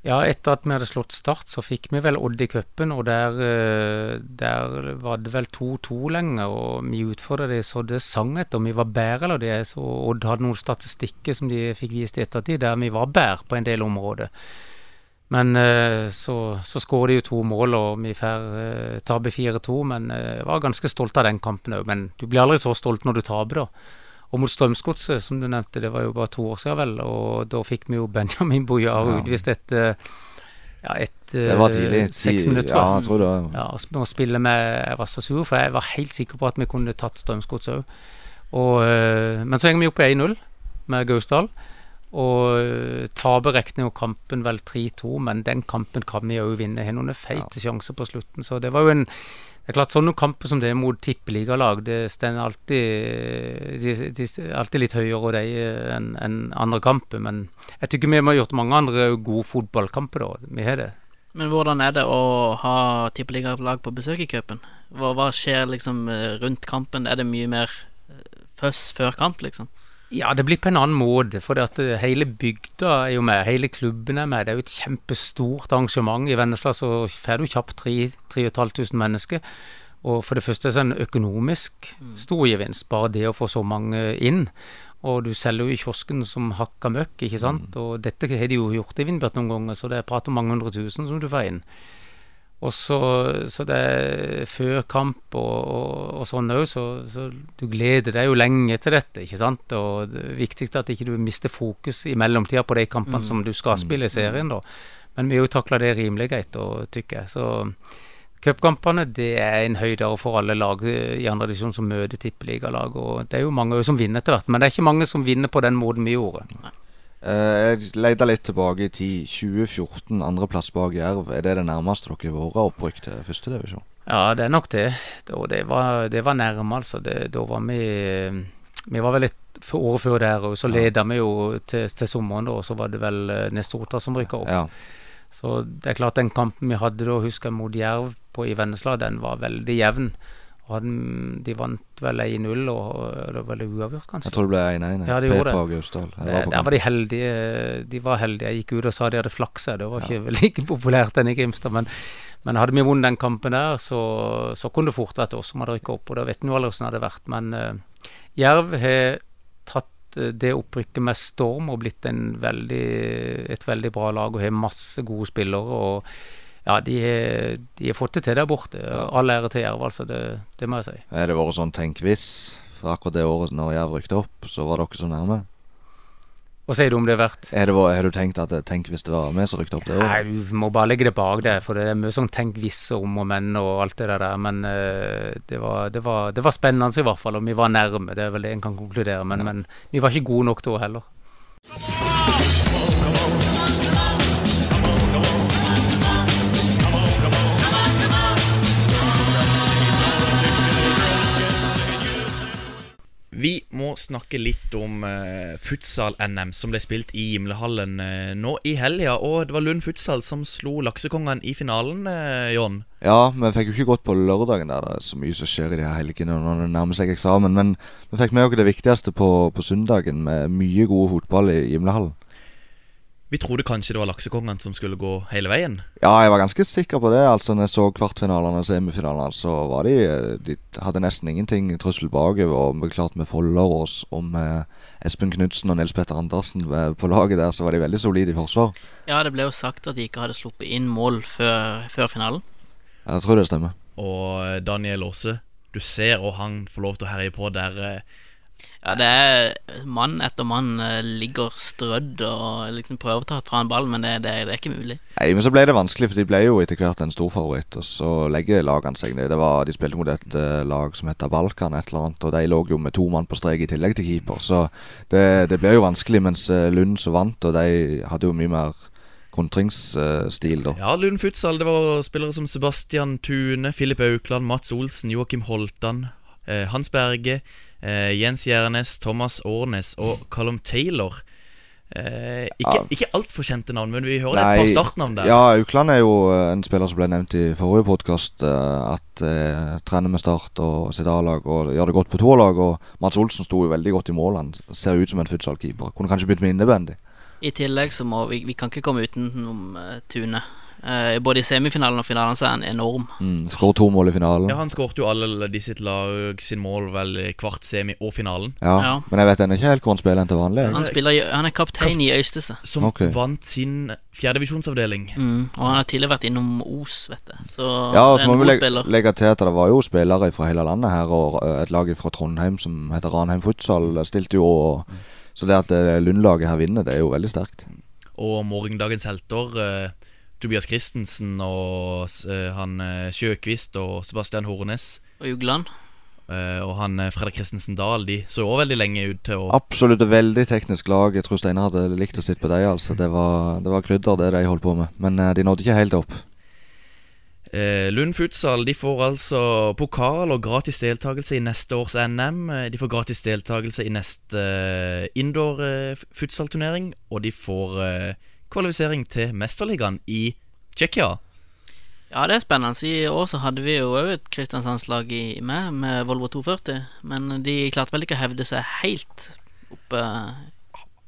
Ja, etter at vi hadde slått Start, så fikk vi vel Odd i cupen, og der, eh, der var det vel 2-2 lenge, og vi utfordra det så det sang etter om vi var bedre eller det. Så Odd hadde noen statistikker som de fikk vist i ettertid, der vi var bedre på en del områder. Men eh, så, så skårer de jo to mål, og vi får tape 4-2. Men eh, jeg var ganske stolt av den kampen òg. Men du blir aldri så stolt når du taper, da. Og mot Strømsgodset, som du nevnte, det var jo bare to år siden, vel. Og da fikk vi jo Benjamin Bojar Ja. utvist etter ja, et, Det var tidlig. eh, Seks minutter. Ja, jeg tror det var Ja, og spille med Jeg var så sur, for jeg var helt sikker på at vi kunne tatt Strømsgodset òg. Men så henger vi opp i 1-0 med Gausdal. Og taper riktignok kampen vel 3-2, men den kampen kan vi òg vinne. Har noen feite sjanser på slutten. Så det var jo en Det er klart sånne kamper som det mot tippeligalag, det står alltid, de, alltid litt høyere de enn en andre kamper. Men jeg tykker vi har gjort mange andre gode fotballkamper, da. Vi har det. Men hvordan er det å ha tippeligalag på besøk i cupen? Hva, hva skjer liksom eh, rundt kampen? Er det mye mer eh, før kamp, liksom? Ja, det blir på en annen måte. For eh, hele bygda er jo med. Hele klubben er med. Det er jo et kjempestort arrangement. I Vennesla så får du kjapt 3500 mennesker. Og for det første så er det en økonomisk stor gevinst, bare det å få så mange inn. Og du selger jo i kiosken som hakka møkk, ikke sant. Og dette har de jo gjort i Vindbjart noen ganger, så det er prat om mange hundre tusen som du får inn. Og så, så det er før kamp og, og, og sånn òg, så, så du gleder deg jo lenge til dette, ikke sant. Og det viktigste er at ikke du mister fokus i mellomtida på de kampene som du skal spille i serien, da. Men vi har jo takla det rimelig greit, tykker jeg. Så cupkampene det er en høydere for alle lag i andre divisjon som møter tippeligalag. Og det er jo mange som vinner etter hvert, men det er ikke mange som vinner på den måten vi gjorde. Eh, Jeg leita litt tilbake i tid. 2014, andreplass bak Jerv. Er det det nærmeste dere har vært opprykk til førstedivisjon? Ja, det er nok det. Det var, det var nærme, altså. Det, da var vi Vi var vel litt året før der, og så leda vi jo til, til sommeren, da, og så var det vel eh, Nesota som rykka opp. Ja. Så det er klart den kampen vi hadde da, husker jeg, mot Jerv på i Vennesla, den var veldig jevn. Hadde, de vant vel 1-0, og var vel uavgjort, kanskje. Jeg tror det ble 1-1. Ja, de Pepa det. Gausdal. Der var de heldige. De var heldige. Jeg gikk ut og sa de hadde flaksa. Det var ikke like populært enn i Grimstad. Men, men hadde vi vunnet den kampen der, så, så kunne det fort vært oss som hadde rykka opp. Og da vet vi jo aldri hvordan det hadde vært. Men uh, Jerv har tatt eh, det opprykket med storm og blitt en veldig, et veldig bra lag og har masse gode spillere. og ja, de har, fått det til der borte. All ære til Jerv, altså. Det, det må jeg si. Er det vært sånn tenk hvis? For akkurat det året når Jerv rykte opp, så var dere så nærme. Hva sier du om det er verdt? Er det, har du tenkt at det- tenk hvis det var vi som rykte opp det Nei, året? du må bare legge det bak deg, for det er mye sånn tenk hvis og om og men og alt det der. Men uh, det, var, det, var, det var spennende i hvert fall, og vi var nærme. Det er vel det en kan konkludere. Men, men vi var ikke gode nok da heller. Vi må snakke litt om uh, futsal-NM som ble spilt i Gimlehallen uh, nå i helga. Og det var Lund futsal som slo Laksekongene i finalen, uh, John. Ja, vi fikk jo ikke gått på lørdagen der det er så mye som skjer i de her helgene når det nærmer seg eksamen. Men vi fikk med oss det viktigste på, på søndagen, med mye god fotball i Gimlehallen. Vi trodde kanskje det var Laksekongene som skulle gå hele veien. Ja, jeg var ganske sikker på det. Altså, når jeg så kvartfinalene og semifinalene, så var de De hadde nesten ingenting trussel bakover. Og klart med Foller og, og med Espen Knutsen og Nils Petter Andersen eh, på laget der, så var de veldig solide i forsvar. Ja, det ble jo sagt at de ikke hadde sluppet inn mål før, før finalen. Jeg tror det stemmer. Og eh, Daniel Aase, du ser og han får lov til å herje på der. Ja, det er mann etter mann eh, ligger strødd og liksom prøver å ta fra en ball, men det, det, det er ikke mulig. Nei, men så ble det vanskelig, for de ble jo etter hvert en storfavoritt. Og så legger lagene seg ned. Det var, de spilte mot et uh, lag som heter Balkan, et eller annet. Og de lå jo med to mann på strek i tillegg til keeper. Så det, det ble jo vanskelig, mens eh, Lund så vant, og de hadde jo mye mer kontringsstil, da. Ja, Lund Futsal, det var spillere som Sebastian Tune, Filip Aukland, Mats Olsen, Joakim Holtan, eh, Hans Berge, eh, Jens Gjernes, Thomas Årnes og Callum Taylor. Eh, ikke Ja. ikke altfor kjente navn, men vi hører et par startnavn der. Ja, Aukland er jo eh, en spiller som ble nevnt i forrige podkast. At eh, trener med Start og sitt A-lag og gjør det godt på toerlag. Og Mats Olsen sto jo veldig godt i mål. Han ser ut som en futsalkeeper. Kunne kanskje begynt med innebandy. I tillegg så må vi Vi kan ikke komme utenom uh, Tune. Eh, både i semifinalen og finalen så er han enorm. Mm, Skåret to mål i finalen. Ja, Han skårte jo alle de sitt lag sin mål vel i kvart, semi og finalen. Ja, Ja. Men jeg vet ennå ikke helt hvor han spiller enn til vanlig. Han, spiller, han er kaptein i Øystese. Som okay. vant sin fjerdedivisjonsavdeling. Mm, og han har tidligere vært innom Os, vet jeg. Så Ja, og så må vi legge, legge til at det var jo spillere fra hele landet her, og et lag fra Trondheim som heter Ranheim Futsal, stilte jo. Og, så det at eh, Lundlaget her vinner, det er jo veldig sterkt. Og morgendagens helter, eh, Tobias Christensen og eh, han eh, Sjøkvist og Sebastian Hornes. Og Jugland. Uh, og han Fredrik Christensen Dahl, de så også veldig lenge ut til å Absolutt veldig teknisk lag. Jeg tror Steinar hadde likt å sitte på dem. Altså. Det, var, det var krydder, det de holdt på med. Men uh, de nådde ikke helt opp. Uh, Lund Futsal de får altså pokal og gratis deltakelse i neste års NM. De får gratis deltakelse i neste indoor futsalturnering. Og de får kvalifisering til Mesterligaen i Tsjekkia. Ja, det er spennende. I år så hadde vi jo òg et Kristiansandslag i med, med Volvo 240. Men de klarte vel ikke å hevde seg helt oppe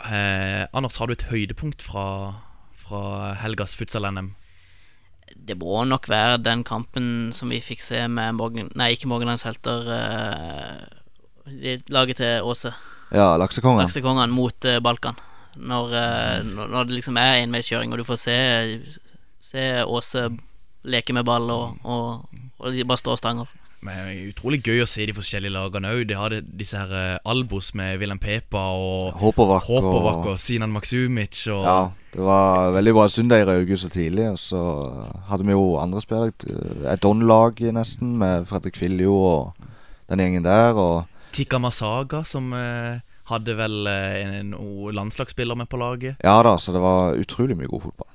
Eh, Anders, har du et høydepunkt fra, fra helgas futsal-NM? Det må nok være den kampen som vi fikk se med Morgan Nei, ikke Morgenlands helter. eh, laget til Åse. Ja, Laksekongen. Laksekongen mot eh, Balkan. Når, eh, når når det liksom er enveiskjøring, og du får se, se Åse leke med ball, og, og, og de bare står og stanger. Men utrolig gøy å se de forskjellige lagene òg. De hadde disse her eh, Albos med Wilhelm Pepa og Håpovak og Håpovak og Sinan Maksumic og Ja, det var veldig bra søndag i Rauge så tidlig. Og så hadde vi jo andre spillere. Et Don-lag nesten, med Fredrik Viljo og den gjengen der. Og Tikka Masaga, som eh, hadde vel eh, en, en landslagsspiller med på laget. ja da, så det var utrolig mye god fotball.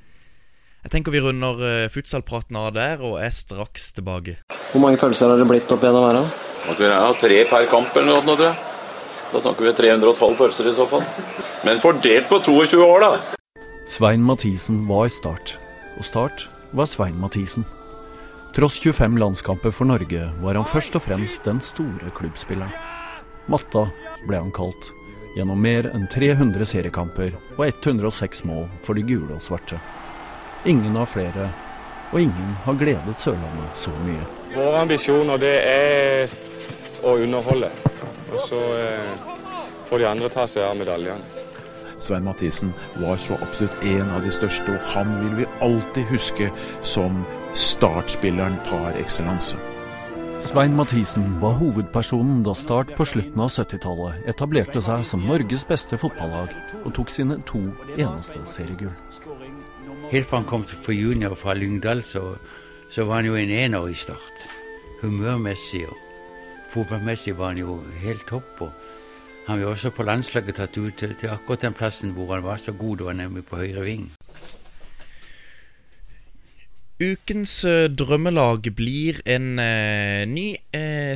Jeg tenker vi runder uh, futsalpraten av der, og er straks tilbake. Hvor mange pølser har det blitt opp gjennom her? da? Tre per kamp eller noe, tror jeg. Da snakker vi 312 pølser i så fall. Men fordelt på 22 år, da. Svein Mathisen var Start, og Start var Svein Mathisen. Tross 25 landskamper for Norge var han først og fremst den store klubbspilleren. Matta ble han kalt, gjennom mer enn 300 seriekamper og 106 mål for de gule og svarte. Ingen har flere, og ingen har gledet Sørlandet så mye. Våre ambisjoner det er å underholde. Og så eh, får de andre ta seg av medaljene. Svein Mathisen var så absolutt en av de største, og han vil vi alltid huske som startspilleren par excellence. Svein Mathisen var hovedpersonen da Start på slutten av 70-tallet etablerte seg som Norges beste fotballag og tok sine to eneste seriegull. Helt fra han kom for junior fra Lyngdal, så, så var han jo en ener i start. Humørmessig og fotballmessig var han jo helt topp. og Han ble også på landslaget tatt ut til, til akkurat den plassen hvor han var så god, det var nemlig på høyre ving. Ukens eh, drømmelag blir en eh, ny eh,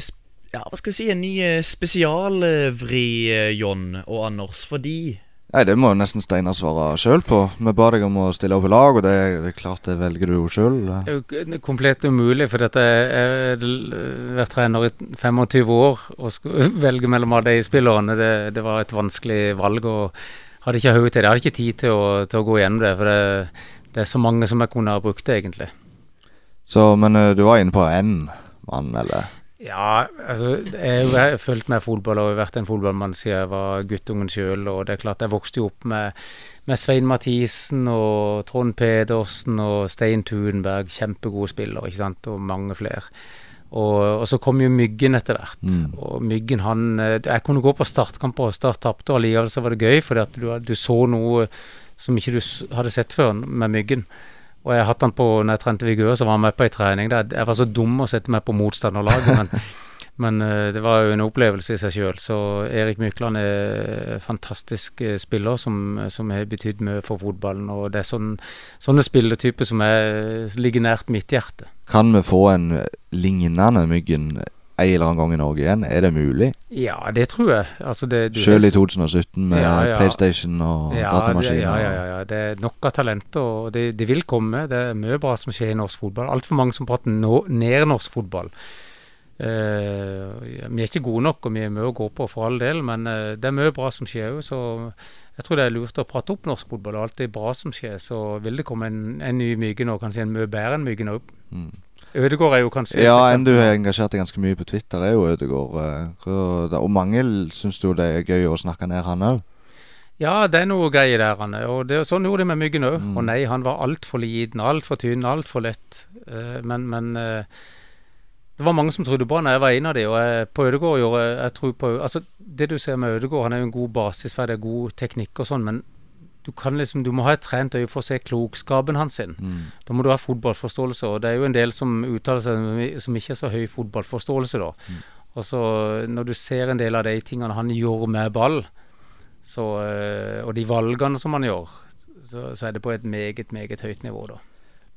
Ja, hva skal vi si? En ny spesialvri, Jon John og Anders, fordi Nei, det må jo nesten Steinar svare sjøl på. Vi ba deg om å stille opp i lag, og det, er klart det velger du jo sjøl. Det er jo komplett umulig, for dette er har vært trener i 25 år og skulle velge mellom alle de spillerne. Det, det var et vanskelig valg. og hadde ikke høyde til det. Jeg hadde ikke tid til å, til å gå gjennom det, for det, det er så mange som jeg kunne ha brukt det, egentlig. Så, men eh, du var inne på én mann, eller? Ja, altså jeg har fulgt med fotball og vært en fotballmann siden jeg var guttungen sjøl. Og det er klart jeg vokste jo opp med, med Svein Mathisen og Trond Pedersen og Stein Thunberg. Kjempegode spillere, ikke sant, og mange flere. Og, og så kom jo Myggen etter hvert. Mm. Og Myggen, han eh, Jeg kunne gå på startkamper, og Start tapte, og allikevel så var det gøy, fordi at du, du så noe som ikke du hadde sett før med Myggen. Og jeg hatt han på når jeg trente Vigør, så var han med på ei trening der. Jeg var så dum å sette meg på motstanderlaget, men, Men eh, det var jo en opplevelse i seg sjøl. Så Erik Mykland er fantastisk eh, spiller som, som har betydd mye for fotballen. Og det er sånn, sånne spilletyper som er, ligger nært mitt hjerte. Kan vi få en lignende Myggen en eller annen gang i Norge igjen? Er det mulig? Ja, det tror jeg. Altså det, du- Selv i 2017 med Ja, ja. PlayStation og ja, datamaskiner? Ja, ja, ja, ja. Det er nok av talenter, og det, det vil komme. Det er mye bra som skjer i norsk fotball. Altfor mange som prater no, ned norsk fotball. Eh, vi er ikke gode nok, og vi er mye å gå på for all del, men uh, det er mye bra som skjer òg, så jeg tror det er lurt å prate opp norsk fotball. Og alt det bra som skjer, så vil det komme en, en ny Myggen og kanskje en mye bedre enn Myggen òg. Mm. Ødegaard er jo kanskje Ja, en du har engasjert deg ganske mye på Twitter, er jo Ødegaard. eh, Og, mange syns jo det er gøy å snakke ned han òg. Ja, det er noe greier der, Anne. Og det, sånn gjorde de med Myggen òg. Mm. Og nei, han var altfor liten, altfor tynn, altfor lett. Eh, men men eh, det var mange som trodde på han. Jeg var en av de, og jeg, på Ødegaard gjorde jeg, jeg tror på Altså, det du ser med Ødegaard, han er jo en god basisferdig, god teknikk og sånn, men du kan liksom Du må ha et trent øye for å se klokskapen hans sin. Mm. Da må du ha fotballforståelse, og det er jo en del som uttaler seg som- ikke er så høy fotballforståelse, da. Og så når du ser en del av de tingene han gjør med ball, så, eh, og de valgene som han gjør, så, så er det på et meget, meget høyt nivå, da.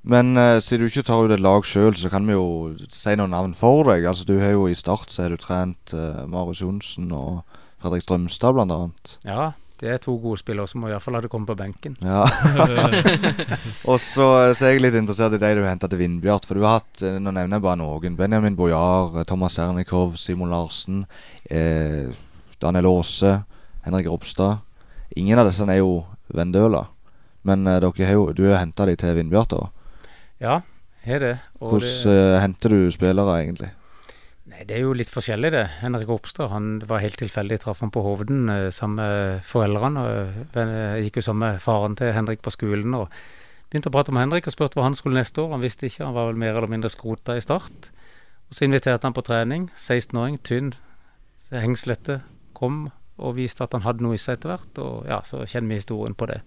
Men eh, siden du ikke tar ut et lag sjøl, så kan vi jo si noen navn for deg. Altså Du har jo i Start så har du trent uh, Marius Johnsen og Fredrik Strømstad, blant annet. Ja, det er to gode spillere som må fall hadde kommet på benken. Ja. og så, så er jeg litt interessert i deg du henta til Vindbjart. For du har hatt, eh, nå nevner jeg bare noen. Benjamin Bojar, eh, Thomas Sernikov, Simon Larsen, eh, Daniel Aase, Henrik Ropstad. Ingen av disse er jo Vendøla. Men eh, dere har jo, du har henta dem til Vindbjart, da. Ja, har det. Og Hvordan det, eh, henter du spillere, egentlig? Nei, det er jo litt forskjellig, det. Henrik Opstad han var helt tilfeldig. Traff han på Hovden eh, sammen med foreldrene. og eh, gikk jo sammen med faren til Henrik på skolen. og Begynte å prate med Henrik og spurte hva han skulle neste år. Han visste ikke, han var vel mer eller mindre skrota i start. Og Så inviterte han på trening. 16-åring, tynn, hengslete. Kom og viste at han hadde noe i seg etter hvert. Og ja, så kjenner vi historien på det.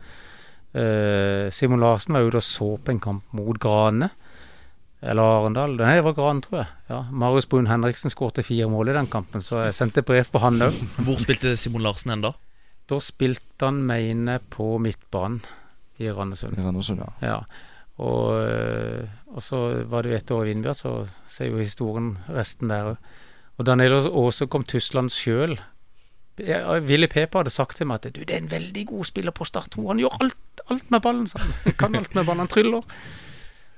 Uh, Simon Larsen var ute og så på en kamp mot Grane. Eller Arendal. Nei, det var Gran, tror jeg. Ja, Marius Brun Henriksen skårte fire mål i den kampen, så jeg sendte brev på han òg. Hvor spilte Simon Larsen hen da? Da spilte han, mener inne på midtbanen i Randesund. I Randesund, ja. ja. Og, øh, og så var det jo ett år i Vindbjart, så ser jo historien resten der òg. Og Daniel Aase kom Tyskland sjøl. Willy Peper hadde sagt til meg at du, det er en veldig god spiller på Start 2. Han gjør alt, alt med ballen, sa han. Han Kan alt med ballen, han tryller.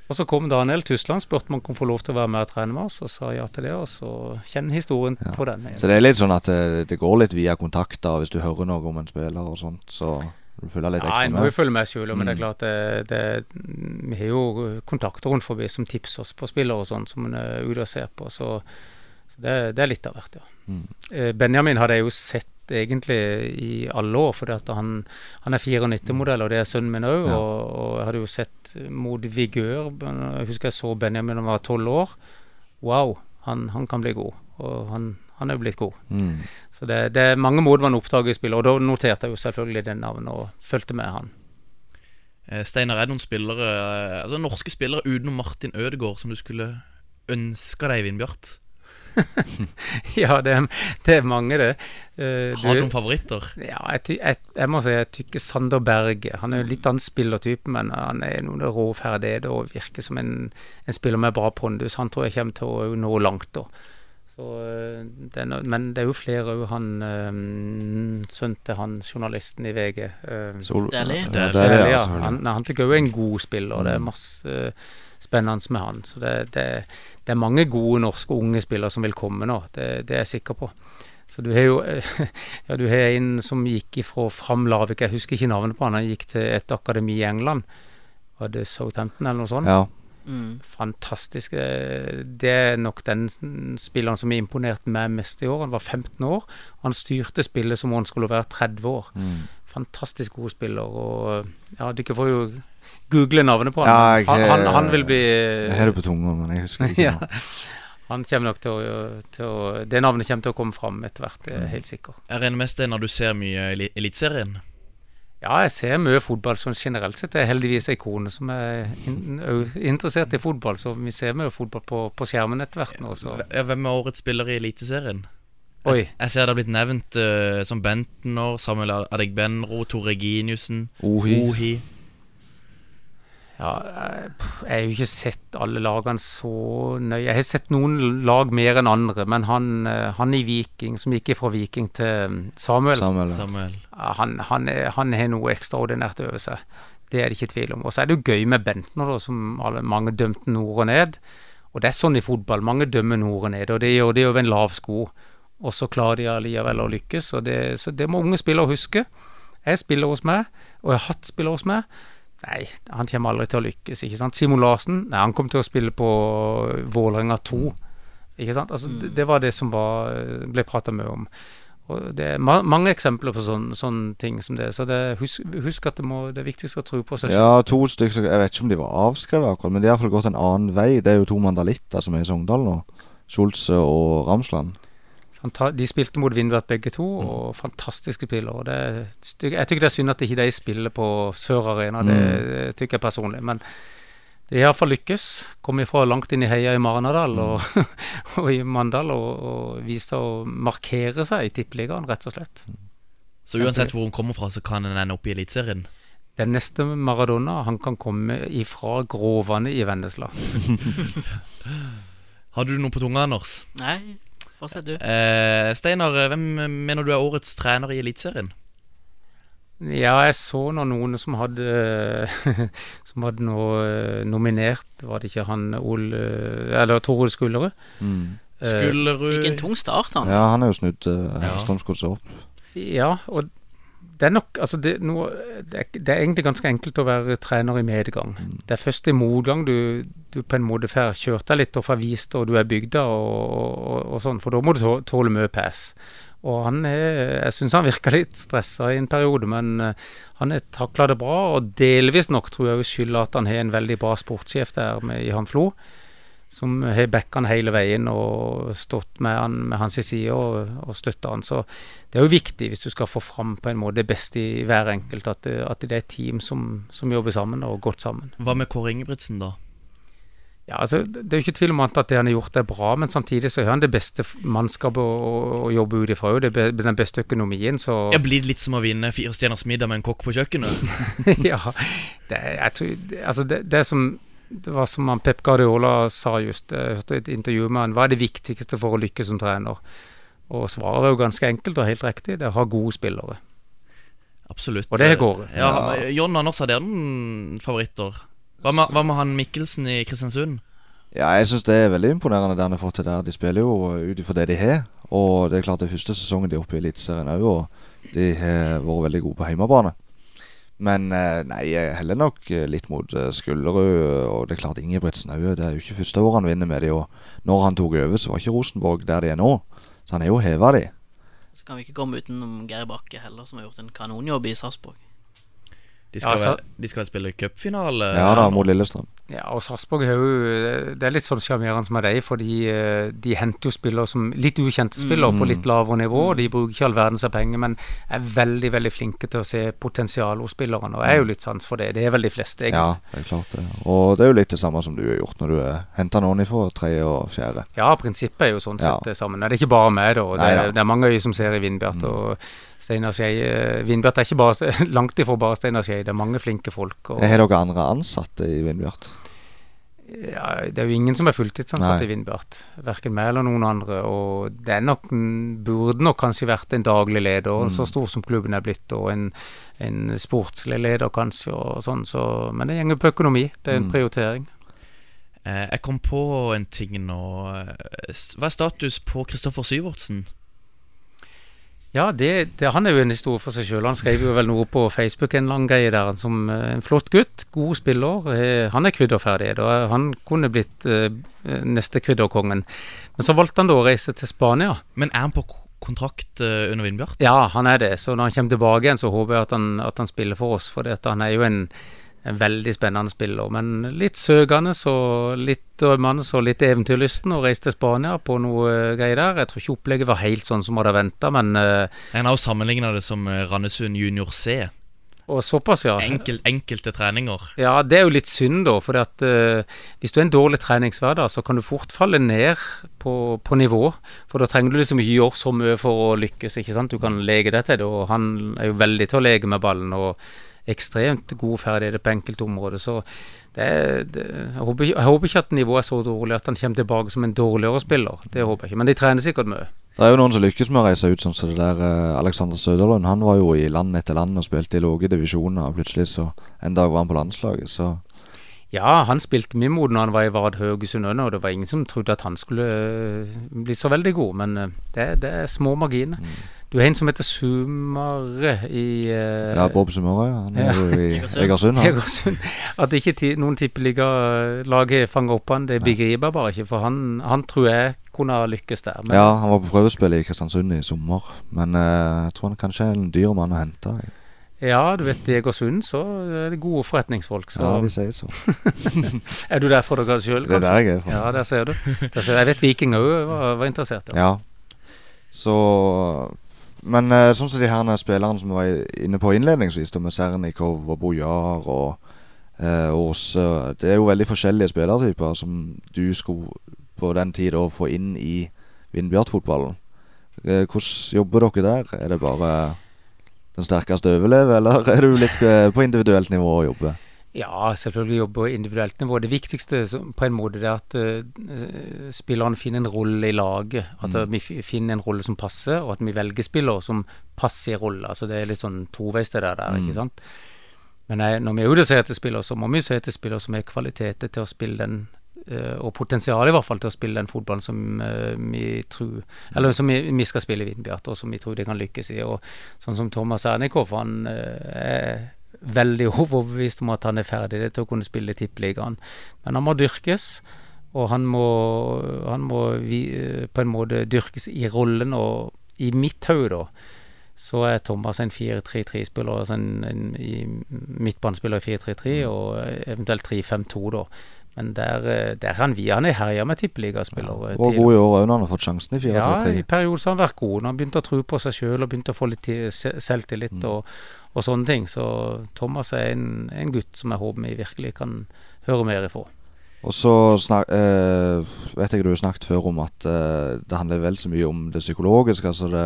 Og så kom Daniel Tyskland, spurte om han kunne få lov til å være med og trene med oss, og sa ja til det. Og så kjenn historien på den. Så det er litt sånn at det, det går litt via kontakter hvis du hører noe om en spiller og sånt, så du følger litt Ja, ekstra en må jo følge med sjøl, men det er Mm. klart det, det, Vi har jo kontakter rundt forbi som tipser oss på spillere og sånn som en er ute og ser på, så, så det, det er litt av hvert, ja. Mm. Eh, Benjamin hadde jeg jo sett egentlig i alle år, at han, han er 94-modell, og det er sønnen min òg. Ja. Og, og jeg hadde jo sett mot Vigør Jeg husker jeg så Benjamin da han var tolv år. Wow, han, han kan bli god. Og han, han er jo blitt god. Mm. Så det, det er mange måter man oppdager spillere, og da noterte jeg jo selvfølgelig det navnet og fulgte med han. Eh, Steinar, er det noen spillere altså norske spillere utenom Martin Ødegaard som du skulle ønske deg i Vindbjart? ja, det er, det er mange, det. Uh, Har du noen favoritter? Ja, jeg, ty, jeg, jeg må si jeg tykker Sander Berge. Han er jo litt annen spillertype, men han er noen rå ferdigheter og virker som en, en spiller med bra pondus. Han tror jeg kommer til å nå langt, da. Så, eh, det er no, men det er jo flere òg. Han um, sønnen til han journalisten i VG Uh, Sol- Deli. Dæhlie, Dæhlie, ja. Han, han tykker jo er en god spiller, og det er Mm. masse eh, spennende med han. Så det, det, det er mange gode norske unge spillere som vil komme nå, det, det er jeg sikker på. Så du har jo ja, du har en som gikk ifra Fram Lavik, jeg husker ikke navnet på han, han gikk til et akademi i England. Var det Southampton eller noe sånt? Ja. Mm. Fantastisk. Det er nok den spilleren som imponerte imponert meg mest i år. Han var 15 år. Han styrte spillet som om han skulle være 30 år. Mm. Fantastisk god spiller. Og ja, dere får jo google navnet på han. Ja, jeg, han, han, han vil bli Jeg har det på tunga, men jeg husker ikke ja. Han kommer nok til å, til å Det navnet kommer til å komme fram etter hvert, det er helt sikker. Jeg regner med Steinar du ser mye i Eliteserien? Ja, jeg ser mye fotball sånn generelt sett. Det er heldigvis ei kone som er in interessert i fotball, så vi ser mye fotball på, på skjermen etter hvert nå. Så. Hvem er årets spiller i Eliteserien? Oi. Jeg, jeg ser det har blitt nevnt uh, som Bentner, Samuel Adegbenro, Tor Reginiussen, Ohi. Ja, jeg jeg har jo ikke sett alle lagene så nøye. Jeg har sett noen lag mer enn andre, men han, eh, han i Viking, som gikk fra Viking til mm, Samuel, Samuel. Samuel. han, han, er- han har noe ekstraordinært over seg. Det er det ikke tvil om. Og så er det jo gøy med Bentner, da, som alle, mange dømte nord og ned. Og det er sånn i fotball. Mange dømmer nord og ned, og det gjør de over en lav sko. Og så klarer de allikevel å lykkes. Og det, så det må unge spillere huske. Jeg spiller hos meg, og jeg har hatt spillere hos meg. Nei, han kommer aldri til å lykkes. ikke sant? Simon Larsen nei, han kom til å spille på Vålerenga 2. Ikke sant? Altså, det, det var det som var, ble prata mye om. Og Det er ma mange eksempler på sånne, sånne ting som det. Så det, husk, husk at det, må, det er viktigst å tro på seg selv. Ja, to stykker. Jeg vet ikke om de var avskrevet akkurat, men de har iallfall gått en annen vei. Det er jo to mandalitter som er i Sogndal nå. Schulze og Ramsland. De spilte mot Vindbert begge to, og fantastiske spillere. og Det, jeg tykker det er synd at ikke de spiller på Sør Arena, det, det tykker jeg personlig. Men det har iallfall lykkes. Kom ifra langt inn i heia i Marnardal og, og i Mandal og, og viste å markere seg i Tippeligaen, rett og slett. Så uansett hvor hun kommer fra, så kan hun ende opp i Eliteserien. Den neste Maradona han kan komme ifra Gråvannet i Vennesla. Hadde du noe på tunga, Anders? Nei, fortsett du. Eh, Steinar, hvem mener du er årets trener i Eliteserien? Ja, jeg så nå noen som hadde Som hadde noe eh, nominert, var det ikke han Ole Eller Toril Skullerud? Mm. Eh, Skullerud Fikk en tung start, han. Ja, han er jo snudd uh, Ja. Strømsgodset opp. Ja, og det er nok Altså, det, noe, det, er, det er egentlig ganske enkelt å være trener i medgang. Det er først i motgang du, du på en måte får kjørt deg litt og får vist hvor du er bygda og, og, og sånn, for da må du tåle mye pass. Og han er Jeg syns han virka litt stressa i en periode, men eh, han har takla det bra. Og delvis nok tror jeg skylder at han har en veldig bra sportssjef der med, i Han Flo. Som har backa han hele veien og stått med han med hans side og, og støtta han. Så det er jo viktig hvis du skal få fram på en måte det beste i hver enkelt, at det, at det er et team som, som jobber sammen og godt sammen. Hva med Kåre Ingebrigtsen, da? Ja, altså, Det er jo ikke tvil om at det han har gjort er bra, men samtidig så har han det beste mannskapet å, å, jobbe ut ifra. Det er den beste økonomien, så Jeg blir litt som å vinne fire stjerners middag med en kokk på kjøkkenet. ja, det, er- jeg tror, det- altså det, det, er som, det var som han Pep Guardiola sa just, jeg hørte et intervju med han, hva er det viktigste for å lykkes som trener? Og svaret er jo ganske enkelt og helt riktig, det er å ha gode spillere. Absolutt. Og det går. Ja, John Anders, er det noen favoritter? Hva med, hva med han Mikkelsen i Kristiansund? Ja, jeg syns det er veldig imponerende det han har fått til der. De spiller jo ut ifra det de har. Og det er klart det er første sesongen de er oppe i Eliteserien òg, og de har vært veldig gode på hjemmebane. Men eh, nei, jeg heller nok eh, litt mot eh, Skullerud. Og det er klart Ingebrigtsen òg. Det er jo ikke første året han vinner med de, og når han tok over, så var ikke Rosenborg der de er nå. Så han er jo heva de. Så kan vi ikke komme utenom Geir Bakke heller, som har gjort en kanonjobb i Sarpsborg. De skal, Ja, så- vel, de skal vel spille cupfinale? Ja da, mot Lillestrøm. Ja, og Sarpsborg er jo Det er litt sånn sjarmerende med dem, fordi eh, de henter jo spillere som litt ukjente spillere på litt lavere nivå. og De bruker ikke all verdens av penger, men er veldig veldig flinke til å se potensialet hos spillerne. Og jeg er jo litt sans for det. Det er vel de fleste, Ja, det er klart det. Og det er jo litt det samme som du har gjort når du henter noen ifra tredje og fjerde. Ja, prinsippet er jo sånn Ja. sett det samme. Det er ikke bare meg, da. Det, Nei da. det er mange øyne som ser i Vindbjart. Og Steinar Skei eh, Vindbjart er ikke bare, langt ifra bare Steinar Skei, det er mange flinke folk. Og, Har dere andre ansatte i Vindbjart? ja, det er jo ingen som er fulltidsansatt Nei. i Vindbjart. Verken meg eller noen andre. Og det nok, burde nok kanskje vært en daglig leder, Mm. så stor som klubben er blitt, og en, en sportslig leder kanskje, og sånn. Så, men det gjenger på økonomi. Det er en Mm. prioritering. Eh, jeg kom på en ting nå. Eh, Hva er status på Kristoffer Syvertsen? Ja, det, det, han er jo en historie for seg sjøl. Han skrev jo vel noe på Facebook, en lang greie der, som eh, en flott gutt. God spiller. Eh, Han er krydderferdig. Da. Han kunne blitt eh, neste krydderkongen. Men så valgte han da å reise til Spania. Men er han på kontrakt under Vindbjart? Ja, han er det. Så når han kommer tilbake igjen, så håper jeg at han, at han spiller for oss. For han er jo en, en veldig spennende spiller. Men litt søkende og litt drømmende og litt eventyrlysten. Og reiste til Spania på noe eh, greier der. Jeg tror ikke opplegget var helt sånn som hadde venta, men uh, En har jo sammenligna det som eh, Randesund Junior C. Og såpass, ja. Enkel, enkelte treninger. Ja, det er jo litt synd, da. For at, eh, hvis du er en dårlig treningshverdag, så kan du fort falle ned på, på nivå. For da trenger du liksom ikke gjøre så mye for å lykkes. ikke sant? Du kan leke deg til det, og han er jo veldig til å leke med ballen. og ekstremt gode ferdigheter på enkelte områder. Så det, det, jeg, håper, jeg håper ikke at nivået er så dårlig at han kommer tilbake som en dårligere spiller. Det håper jeg ikke. Men de trener sikkert mye. Det er jo noen som lykkes med å reise ut, sånn som det der eh, Alexander Søderlund. Han var jo i land etter land og spilte i lave divisjoner, og plutselig så en dag var han på landslaget, så Ja, han spilte mye mot når han var i Vard Haugesund òg, og det var ingen som trodde at han skulle øh, bli så veldig god. Men øh, det, det er små marginer. Du har en som heter Sumare i uh, Ja, Bob Sumare, ja. Han er jo i Egersund. Egersund. At ikke ti, noen tippeligalag fanger opp han, det begriper jeg bare ikke. For han, han tror jeg kunne lykkes der. Men Ja, han var på prøvespill i Kristiansund i sommer, men uh, jeg tror han kanskje er en dyr mann å hente. ja, du vet i Egersund så er det gode forretningsfolk. Så. Ja, de sier så. er du der for dere sjøl, Det er der jeg er fra. Ja, der ser du. Der ser, jeg vet Viking òg var, var interessert. Ja. Så Men uh, sånn som de her spillerne som vi var inne på innledningsvis, med Sernikov og Bojar og Åse Det er jo veldig forskjellige spillertyper som du skulle på den tid da få inn i Vindbjart-fotballen. Uh, hvordan jobber dere der? Er det bare den sterkeste overlever, eller er du litt på individuelt nivå å jobbe? Ja, selvfølgelig jobbe individuelt nivå. Det viktigste på en måte er at uh, spillerne finner en rolle i laget. At Mm. uh, vi finner en rolle som passer, og at vi velger spillere som passer i rolle. Altså Det er litt sånn toveis det der, Mm. ikke sant. Men jeg, når vi er ute og ser etter spillere, så må vi se etter spillere som har kvaliteter til å spille den uh, og potensial i hvert fall til å spille den fotballen som uh, vi tror Eller som vi, vi skal spille i Vindbjart, og som vi tror de kan lykkes i. Og sånn som Thomas Ernikov, han eh, er veldig overbevist om at han er ferdig til å kunne spille i Tippeligaen. Men han må dyrkes, og han må, han må vi, eh, på en måte dyrkes i rollen. Og i mitt hode, da, så er Thomas en 4-3-3-spiller, altså en, en i midtbanespiller i 4-3-3, og eventuelt 3-5-2, da. Men der, eh, der han vi, han er herja med tippeligaspillere. Og god i år òg, når han har fått sjansen i 4-3-3. Ja, i perioder har han vært god. Når han begynte å tro på seg sjøl og begynte å få litt selvtillit Mm. og, og sånne ting. Så Thomas er en, en gutt som jeg håper vi virkelig kan høre mer ifra. Og så snak, eh, vet jeg du har snakket før om at eh, det handler vel så mye om det psykologiske, altså det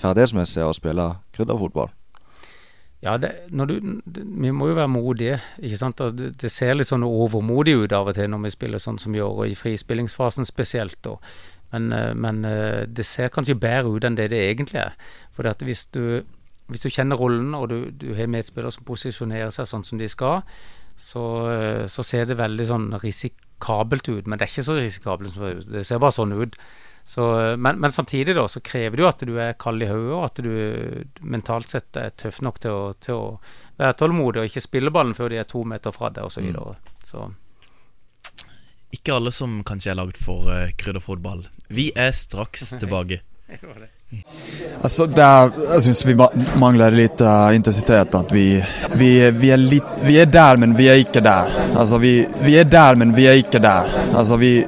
ferdighetsmessige å spille krydderfotball. Ja, det, du, det, vi må jo være modige. ikke sant? Det, det ser litt sånn overmodig ut av og til når vi spiller sånn som vi gjør, og i frispillingsfasen spesielt. Og, Men, eh, men eh, det ser kanskje bedre ut enn det det egentlig er. For hvis du, hvis du kjenner rollen, og du, du har medspillere som posisjonerer seg sånn som de skal, så, eh, så ser det veldig sånn risikabelt ut. Men det er ikke så risikabelt som det ser. Det bare sånn ut. Så, eh, men, men samtidig da, så krever det jo at du er kald i hodet, og at du mentalt sett er tøff nok til å, til å være tålmodig og ikke spille ballen før de er to meter fra deg, osv. Så, så Ikke alle som kanskje er lagd for uh, krydderfotball. Vi er straks tilbake. Altså, der, jeg syns vi mangler litt uh, intensitet. At vi, vi, vi, er litt, vi er der, men vi er ikke der. Altså, vi, vi er der, men vi er ikke der. Altså, vi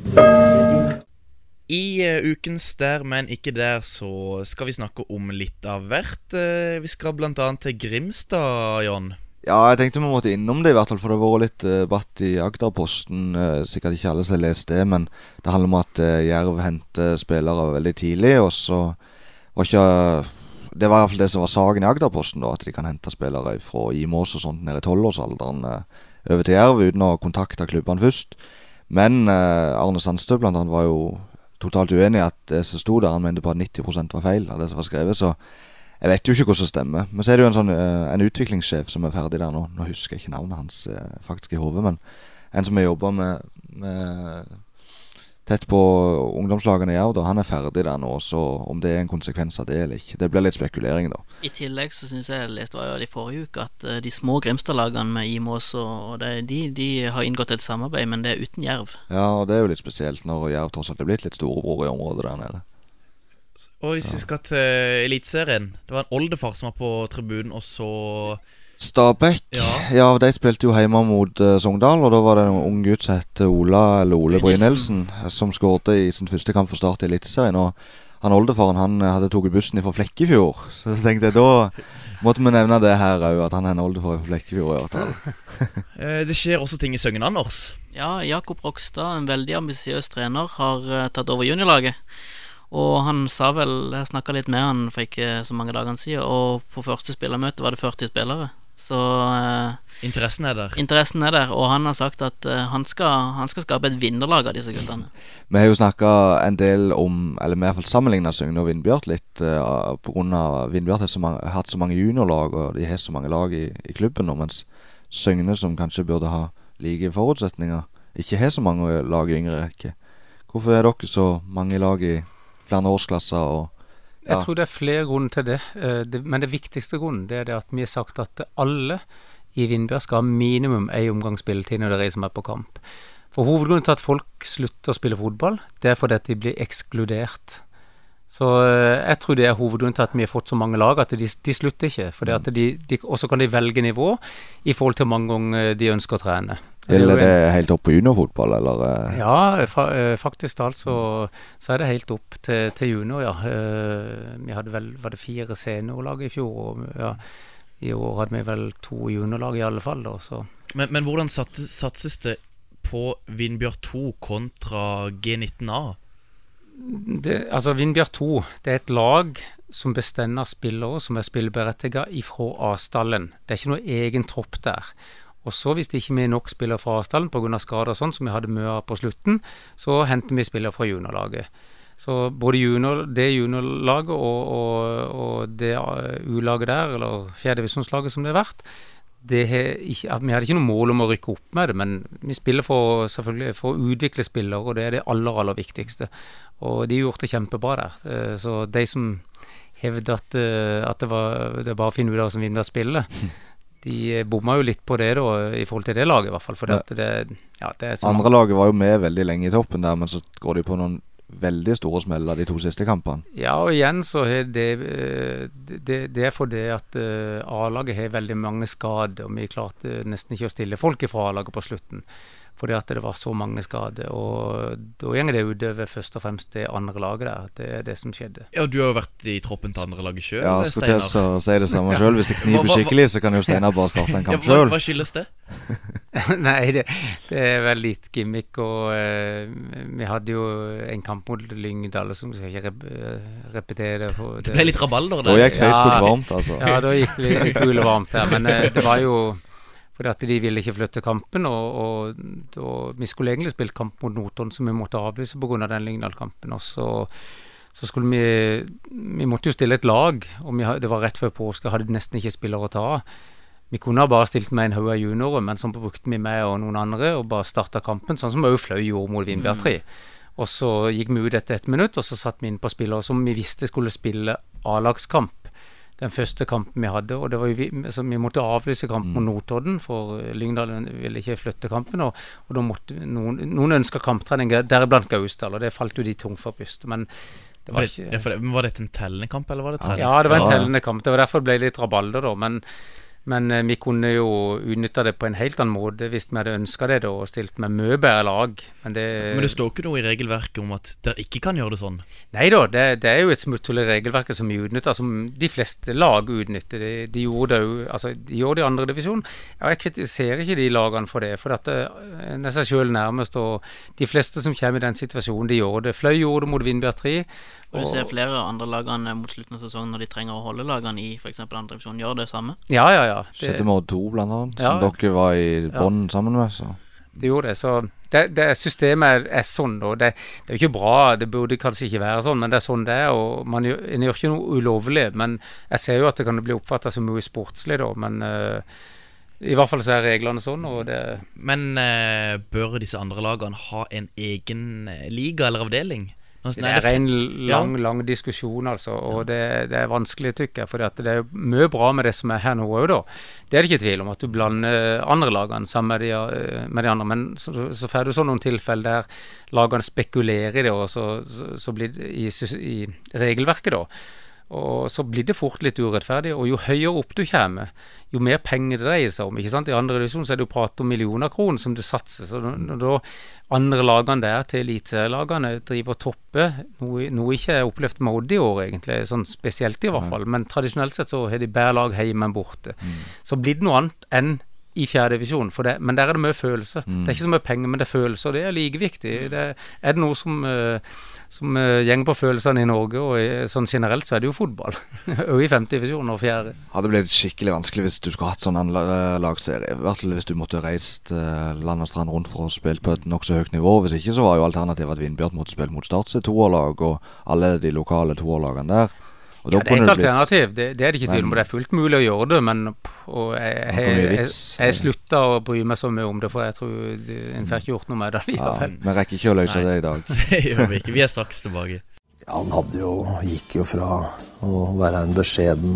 I uh, ukens Der, men ikke der, så skal vi snakke om litt av hvert. Uh, vi skal annet til Grimstad, Jon. Ja, jeg tenkte vi måtte innom det, i hvert fall, for det har vært litt eh, debatt i Agderposten. eh, sikkert ikke alle som har lest det, men det handler om at Jerv henter spillere veldig tidlig. Og så var ikke Det var i hvert fall det som var saken i Agderposten, da, at de kan hente spillere fra Imås og sånt ned i tolvårsalderen uh, over til Jerv uten å kontakte klubbene først. Men eh, Arne Sandstø blant var jo totalt uenig i at det som sto der, han mente på at 90 var feil av det som var skrevet. så jeg vet jo ikke hvordan det stemmer. Men så er det jo en sånn eh, En utviklingssjef som er ferdig der nå. Nå husker jeg ikke navnet hans eh, faktisk i hodet, men en som har jobba med, med tett på ungdomslagene i Jerv, han er ferdig der nå. Så om det er en konsekvens av det eller ikke, det blir litt spekulering, da. I tillegg så syns jeg jeg leste var jo i forrige uke at eh, de små Grimstad-lagene med Imås og, og det, de, de har inngått et samarbeid, men det er uten Jerv. Ja, og det er jo litt spesielt når Jerv tross alt er blitt litt storebror i området der nede. Og hvis vi skal til Eliteserien Det var en oldefar som var på tribunen, og så Stabæk. Ja. Ja, de spilte jo hjemme mot uh, Sogndal, og da var det en ung gutt som het Ola eller Ole Brynildsen, som skårte i sin første kamp for Start i Eliteserien. Og han oldefaren han eh, hadde tatt bussen fra Flekkefjord. Så tenkte jeg da måtte vi nevne det her òg, at han er en oldefar fra Flekkefjord. i hvert fall. Eh, Det skjer også ting i Søgn, Anders. Ja, Jakob Rokstad, en veldig ambisiøs trener, har eh, tatt over juniorlaget. Og han sa vel Jeg snakka litt med han for ikke så mange dagene siden, og på første spillermøte var det 40 spillere. Så eh, Interessen er der. interessen er der, og han har sagt at uh, han, skal, han skal skape et vinnerlag av disse guttene. Vi har jo snakka en del om, eller vi har i hvert fall sammenligna Søgne og Vindbjart litt, uh, pga. Vindbjart har så mange, hatt så mange juniorlag, og de har så mange lag i, i klubben nå, mens Søgne, som kanskje burde ha like forutsetninger, ikke har så mange lag i yngre rekke. Hvorfor er dere så mange lag i flere årsklasser? og Jeg tror det er flere grunner til eh, det men det viktigste grunnen det er det at vi har sagt at alle i Vindbjørn skal ha minimum én omgang spilletid når det er de som er på kamp. For Hovedgrunnen til at folk slutter å spille fotball, det er fordi at de blir ekskludert. Så eh, jeg tror det er hovedgrunnen til at vi har fått så mange lag, at de, de slutter ikke. Fordi at de, de, Og så kan de velge nivå i forhold til hvor mange ganger de ønsker å trene. Det er Gjelder det helt opp på juniorfotball, eller? eh? ja, fa eh, faktisk talt så, så er det helt opp til, til junior, ja. Eh, Vi hadde vel var det fire seniorlag i fjor, og ja, i år hadde vi vel to juniorlag i alle fall. Da, så. Men, men hvordan satses det på Vindbjørn 2 kontra G19A? Det, altså Vindbjørn 2 det er et lag som bestemmer spillere som er spilleberettiget ifra avstallen. Det er ikke noe egen tropp der. Og så hvis det ikke er nok spillere fra avstallen pga. skader og sånn, som vi hadde mye av på slutten, så henter vi spillere fra juniorlaget. Så både junior, det juniorlaget og, og, og det U-laget der, eller fjerdedivisjonslaget som det har vært, ikke, at vi hadde ikke noe mål om å rykke opp med det, men vi spiller for, selvfølgelig for å utvikle spillere, og det er det aller, aller viktigste. Og de har gjort det kjempebra der. Eh, Så de som hevder at, eh, at det, var, det er bare å finne ut av som vinner spillet, de eh, bomma jo litt på det da, i forhold til det laget, i hvert fall. For Ja. det, ja, det så Andre laget var jo med veldig lenge i toppen der, men så går de på noen veldig store smeller de to siste kampene. Ja, og igjen så er det eh, Det, det er fordi at eh, A-laget har veldig mange skader, og vi klarte nesten ikke å stille folk fra A-laget på slutten. Fordi at det var så mange skader. Og da går det utover først og fremst det andre laget der. Det er det som skjedde. Ja, Du har jo vært i troppen til andre laget sjøl, Ja, jeg skal til å si det samme sjøl. Hvis det kniper skikkelig, så kan jo Steinar bare starte en kamp Ja, hva- sjøl. Hva skyldes det? Nei, det, det er vel litt gimmick. Og uh, vi hadde jo en kamp mot Lyngdal som skal ikke rep eh, repetere det. for Det ble litt rabalder der. Da gikk Facebook varmt, altså. Ja, da gikk det kule varmt der. Men uh, det var jo fordi at de ville ikke flytte kampen. Og, og, og vi skulle egentlig spilt kamp mot Notodden, som vi måtte avlyse pga. den Lyngdal-kampen. Og så, så skulle vi Vi måtte jo stille et lag, og vi, det var rett før påske, hadde nesten ikke spillere å ta av. Vi kunne ha bare stilt med en haug av juniorer, men så brukte vi meg og noen andre og bare starta kampen, sånn som òg Fløy gjorde mot Vindbjart 3. Og så gikk vi ut etter ett minutt, og så satte vi inn på spillere som vi visste skulle spille A-lagskamp. Den første kampen vi hadde, og det var jo vi, altså, vi måtte avlyse kampen mot Notodden, for Lyngdal ville ikke flytte kampen. Og, og da måtte noen, noen ønska kamptrening, deriblant Gausdal, og det falt jo de tungt for brystet. Men det Var var det, ikke ja, det, men var dette en tellende kamp, eller var det trenings? ja, det var en tellende kamp. Det var derfor det ble litt rabalder, da. Men, men eh, vi kunne jo utnytta det på en helt annen måte hvis vi hadde ønska det da, og stilt med mye bedre lag. Men det, Men det står ikke noe i regelverket om at dere ikke kan gjøre det sånn? Nei da, det, det er jo et smutthull i regelverket som vi utnytter, som de fleste lag utnytter. De, de gjorde det jo altså, de gjorde det i andredivisjon. Og jeg kritiserer ikke de lagene for det, for dette det er seg sjøl nærmest. Og de fleste som kommer i den situasjonen, de gjorde det. Fløy gjorde det mot Vindbjart 3. Og du ser flere andre lagene mot slutten av sesongen når de trenger å holde lagene i f.eks. andre divisjon, gjør det samme. Ja, ja, ja. Det- Skjedde med Odd 2, blant annet, Ja. som dere var i Ja. sammen med. så Det gjorde det. Så det, det systemet er sånn, da. det, det er jo ikke bra. Det burde kanskje ikke være sånn, men det er sånn det er. Og man gjør, en gjør ikke noe ulovlig. Men jeg ser jo at det kan bli oppfatta som mye sportslig, da. Men uh, i hvert fall så er reglene sånn, og det Men uh, bør disse andre lagene ha en egen eh, liga eller avdeling? Nå- Det er en en Ja. lang, lang diskusjon, altså. Og det, det er vanskelig, tykker jeg. For det er mye bra med det som er her nå òg, da. Det er det ikke tvil om, at du blander andre lagene sammen med de, eh, med de andre. Men så, så får du sånn noen tilfeller der lagene spekulerer i det, og så, så, så blir det i, i regelverket, da. Og så blir det fort litt urettferdig, og jo høyere opp du kommer, jo mer penger det dreier seg om. ikke sant? I andre divisjon så er det jo prat om millioner kroner som det satses. og når- da andre lagene der til eliteserielagene driver og topper, noe, noe ikke er opplevd med Odd i år, egentlig, sånn spesielt i hvert fall, men tradisjonelt sett så har de bedre lag hjemme enn borte. Så blir det noe annet enn i divisjon, for det, men der er det mye følelse. Det er ikke så mye penger, men det er følelse, og det er like viktig. Det, er det noe som, eh, som eh, gjenger på følelsene i Norge, og i, sånn generelt, så er det jo fotball. Og i femte divisjon og fjerde. Hadde blitt skikkelig vanskelig hvis du skulle hatt sånn annen lagserie. I hvert fall hvis du måtte reist eh, land og strand rundt for å spille på et nokså høyt nivå. Hvis ikke så var jo alternativet at Vindbjørn måtte spille mot Start sitt toerlag og alle de lokale toerlagene der. Og da Ja, det er et alternativ, det, det er det ikke tvil om. Det er fullt mulig å gjøre det, men og jeg, jeg, jeg, slutta å bry meg så mye om det, for jeg tror det- en får ikke gjort noe med det likevel. vi rekker ikke å løse Nei. det i dag. Det gjør vi ikke. Vi er straks tilbake. Han hadde jo, gikk jo fra å være en beskjeden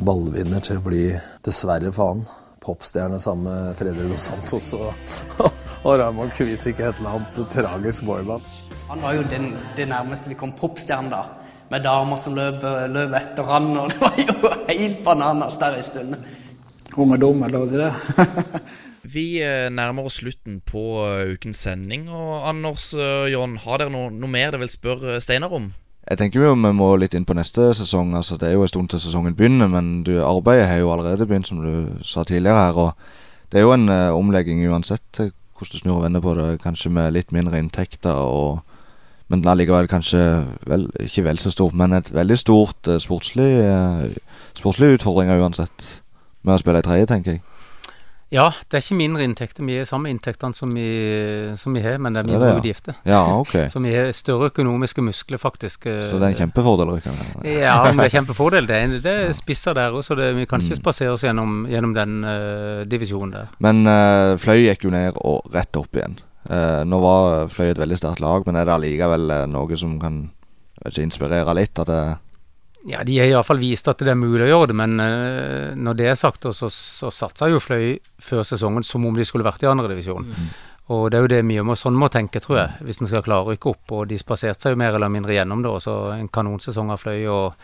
ballvinner til å bli, dessverre for han, popstjerne sammen med Fredrik Dos Santos og, og Raymond Kvisik, et eller annet tragisk boyband. Han var jo den, det nærmeste vi kom popstjerne da. Med damer som løp, løp etter han, og det var jo helt bananas der en stund. Om er dum, eller hva sier det? Vi eh, nærmer oss slutten på eh, ukens sending. Og Anders og John, har dere noe, noe mer dere vil spørre Steinar om? Jeg tenker jo vi må litt inn på neste sesong. altså Det er jo en stund til sesongen begynner, men du, arbeidet har jo allerede begynt, som du sa tidligere her. og Det er jo en uh, omlegging uansett hvordan du snur og vender på det. Kanskje med litt mindre inntekter, og, men likevel kanskje vel, ikke vel så stort, men et veldig stort eh, sportslig, uh, sportslig utfordringer uansett. Med å spille i tredje, tenker jeg. Ja, det er ikke mindre inntekter. Vi har samme inntektene som vi, som vi har, men det er er mindre utgifter. ja. Ja, ok. Så vi har større økonomiske muskler, faktisk. eh, Så det er en kjempefordel. Rikard. Ja, men det er kjempefordel. Det er, det er spisser der òg, så det, vi kan Mm. ikke spasere oss gjennom, gjennom den uh, divisjonen der. Men uh, Fløy gikk jo ned og rett opp igjen. Eh, nå var Fløy et veldig sterkt lag, men er det allikevel eh, noe som kan ikke, inspirere litt? At det, Ja, de har iallfall vist at det er mulig å gjøre det, men eh, når det er sagt, så, så satsa jo Fløy før sesongen som om de skulle vært i andredivisjon. Mm. Og det er jo det mye må, sånn må tenke, tror jeg, hvis en skal klare å rykke opp. Og de spaserte seg jo mer eller mindre gjennom det, så en kanonsesong av Fløy og,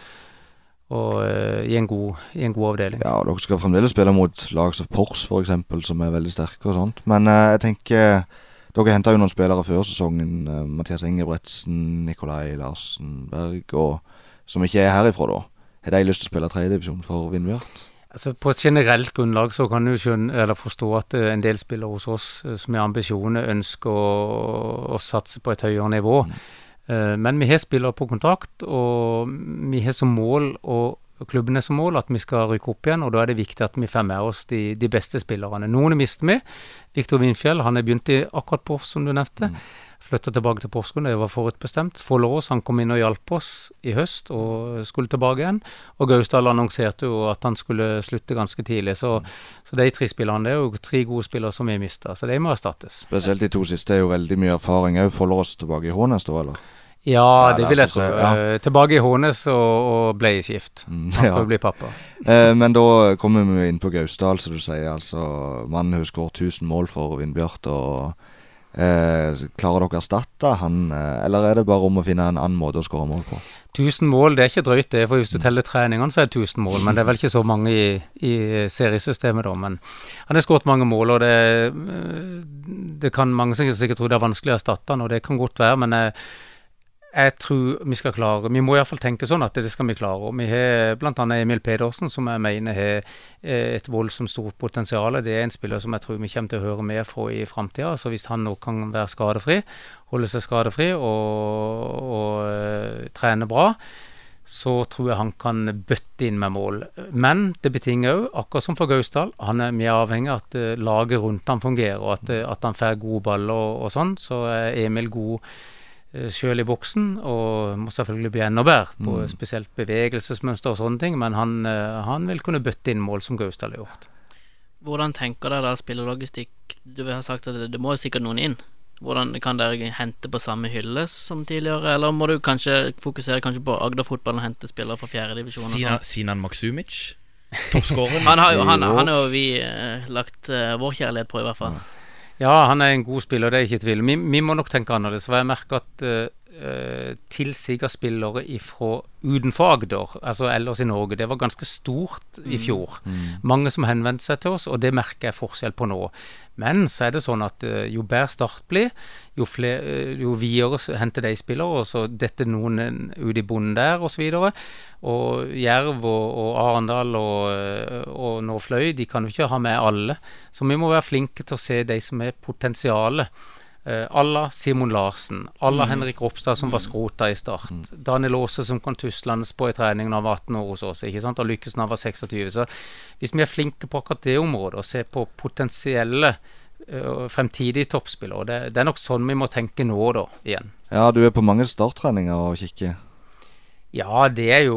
og uh, i, en god, i en god avdeling. ja, og Dere skal fremdeles spille mot lag som Pors, f.eks., som er veldig sterke og sånt. Men uh, jeg tenker Dere henta jo noen spillere før sesongen. eh, Mathias Ingebretsen, Nikolai Larsen Berg, og, som ikke er herifra, da. Har de lyst til å spille tredjedivisjon for Vindbjart? Altså På et generelt grunnlag så kan du skjønne, eller forstå at eh, en del spillere hos oss eh, som har ambisjoner, ønsker å, å satse på et høyere nivå. Mm. Men vi har spillere på kontrakt, og vi har som mål, og klubben er som mål, at vi skal rykke opp igjen. og Da er det viktig at vi får med oss de, de beste spillerne. Noen mister vi. Viktor Vindfjell han er begynt i akkurat på, som du nevnte. Flytta tilbake til Porsgrunn, det var forutbestemt. Follås han kom inn og hjalp oss i høst og skulle tilbake igjen. Og Gausdal annonserte jo at han skulle slutte ganske tidlig. Så, så de tre spillerne det er jo tre gode spillere som vi mista, så de må erstattes. Spesielt de to siste er jo veldig mye erfaring òg. Oss tilbake i Hånes, da, eller? Ja, det vil jeg tro. ja. Eh, Tilbake i Hånes og, og bleieskift. Han skal ja. jo bli pappa. Eh, men da kommer vi inn på Gausdal, som du sier. altså Mannen har skåret 1000 mål for Vindbjart. og eh, Klarer dere å erstatte han, eh, eller er det bare om å finne en annen måte å skåre mål på? 1000 mål, det er ikke drøyt det, for hvis du teller treningene, så er det 1000 mål. Men det er vel ikke så mange i, i seriesystemet, da. Men han har skåret mange mål, og det, eh, det kan mange sikkert tro det er vanskelig å erstatte han, og det kan godt være, men jeg, jeg tror vi skal klare Vi må iallfall tenke sånn at det skal vi klare. Og vi har bl.a. Emil Pedersen, som jeg mener har eh, et voldsomt stort potensial. Det er en spiller som jeg tror vi kommer til å høre mer fra i framtida. Så hvis han nå kan være skadefri, holde seg skadefri og, og eh, trene bra, så tror jeg han kan bøtte inn med mål. Men det betinger òg, akkurat som for Gausdal, han er, vi er avhengig av at eh, laget rundt han fungerer, og at, at han får gode baller og, og sånn. Så er Emil god sjøl i boksen, og må selvfølgelig bli enda bedre på Mm. spesielt bevegelsesmønster og sånne ting, men han, eh, han vil kunne bøtte inn mål som Gausdal har gjort. Hvordan tenker dere da Spillerlogistikk Du har sagt at det, det må sikkert noen inn. Hvordan Kan dere hente på samme hylle som tidligere, eller må du kanskje fokusere kanskje på Agder-fotballen og hente spillere fra fjerdedivisjon? Sina, Sinan Maksumic? Toppskåreren? Han har jo han, han har jo vi eh, lagt eh, vår kjærlighet på, i hvert fall. Ja, han er en god spiller, det er ikke tvil. Vi, vi må nok tenke annerledes. For jeg merker at eh, uh, spillere fra utenfor Agder, altså ellers i Norge. Det var ganske stort i fjor. Mm. Mange som henvendte seg til oss, og det merker jeg forskjell på nå. Men så er det sånn at eh, jo bedre Start blir, jo, eh, jo videre henter de spillere, og så detter noen ut i bonden der, osv. Og, og Jerv og, og Arendal og, og nå Fløy, de kan jo ikke ha med alle. Så vi må være flinke til å se de som er potensialet. Uh, Alla Simon Larsen, alla Mm. Henrik Ropstad som var skrota i start. Daniel Aase som kan tuslandes på i trening når han var 18 år hos oss, ikke sant? og lykkes når han var 26. Så hvis vi er flinke på akkurat det området, og ser på potensielle uh, fremtidige toppspillere, det, det er nok sånn vi må tenke nå, da, igjen. Ja, du er på mange starttreninger og kikker. Ja, det er jo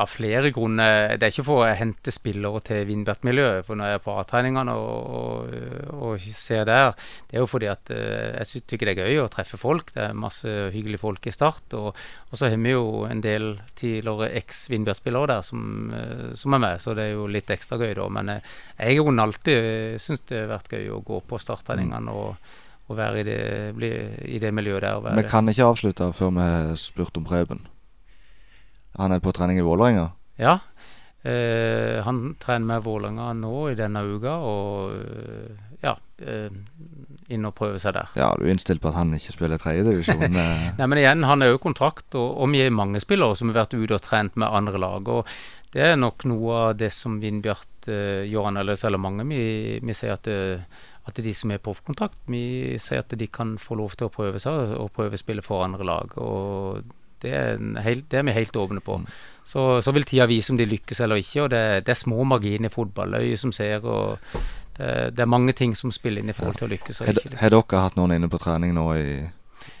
av flere grunner. Det er ikke for å hente spillere til Vindbert-miljøet. For når jeg er på A-treningene og, og, og ser der, det er jo fordi at eh, jeg syns det er gøy å treffe folk. Det er masse hyggelige folk i Start. Og, og så har vi jo en del tidligere eks-Vindbert-spillere der som, eh, som er med, så det er jo litt ekstra gøy da. Men eh, jeg har alltid syntes det har vært gøy å gå på starttegningene og, og være i det, bli, i det miljøet der. Vi kan ikke avslutte før vi har spurt om Preben. Han er på trening i Vålerenga. Ja. Eh, han trener med Vålerenga nå i denne uka, og eh, ja eh, inn og prøve seg der. Ja, du er innstilt på at han ikke spiller tredjedivisjon? eh. Nei, men igjen, han er jo kontrakt, og, og vi er mange spillere som har vært ute og trent med andre lag. og Det er nok noe av det som Vindbjart uh, gjør annerledes, eller mange. Vi, vi sier at, det at de som er på kontrakt, vi sier at de kan få lov til å prøve seg og prøve å spille for andre lag. og det er, en helt, det er vi helt åpne på. Så, så vil tida vise om de lykkes eller ikke. og Det, det er små marginer i fotball. Som ser. og det, det er mange ting som spiller inn i forhold til å lykkes. og Har dere hatt noen inne på trening nå i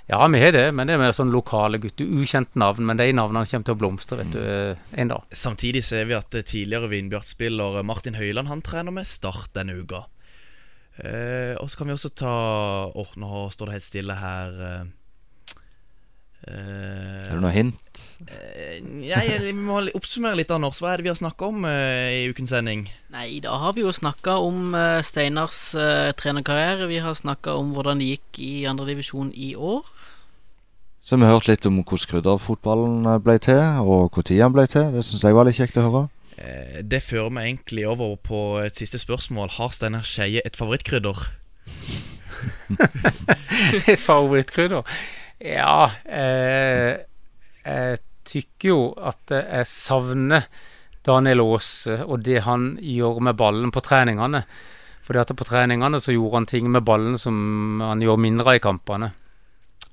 Ja, vi har det, men det er mer sånn lokale gutter. Ukjent navn, men de navnene kommer til å blomstre vet du, en dag. Samtidig ser vi at eh, tidligere Vindbjart-spiller Martin Høiland Han trener med Start denne uka. Eh, og så kan vi også ta Åh, nå står det helt stille her. Eh, eh, Er det noe hint? eh, Nei, vi må oppsummere litt, Anders. Hva er det vi har snakka om uh, i ukens sending? Nei, da har vi jo snakka om uh, Steinars trenerkarriere. Vi har snakka om hvordan det gikk i andredivisjon i år. Så har vi hørt litt om hvordan krydderfotballen ble til, og når den ble til. Det syns jeg var litt kjekt å høre. Eh, det fører meg egentlig over på et siste spørsmål. Har Steinar Skeie et favorittkrydder? Et favorittkrydder? Ja eh, Jeg tykker jo at jeg savner Daniel Aase og det han gjør med ballen på treningene. Fordi at på treningene så gjorde han ting med ballen som han gjør mindre av i kampene.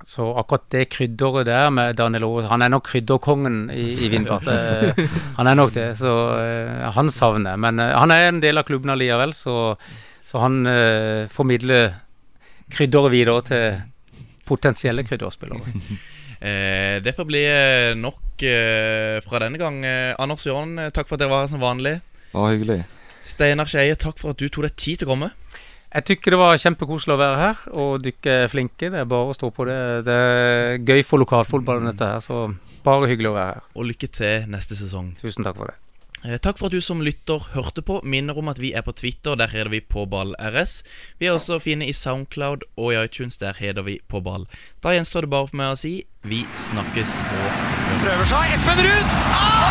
Så akkurat det krydderet der med Daniel Aase Han er nok krydderkongen i, i Vindbjart. Eh, Han er nok det, så eh, han savner. Men eh, han er en del av klubben allikevel, så, så han eh, formidler krydderet videre til potensielle krydderspillere. Eh, det får bli eh, nok eh, fra denne gang. Eh, Anders Jørn, eh, takk for at dere var her som vanlig. Bare hyggelig. Steinar Skeie, takk for at du tok deg tid til å komme. Jeg tykker det var kjempekoselig å være her, og dere er flinke. Det er bare å stå på det. Det er gøy for lokalfotballen, dette her, så bare hyggelig å være her. Og lykke til neste sesong. Tusen takk for det. Eh, Takk for at du som lytter hørte på. Minner om at vi er på Twitter, der heter vi på ball Vi er også fine i Soundcloud og i iTunes, der heter vi på ball. Da gjenstår det bare for meg å si vi snakkes og. Prøver seg. Espen Ruud! Ah!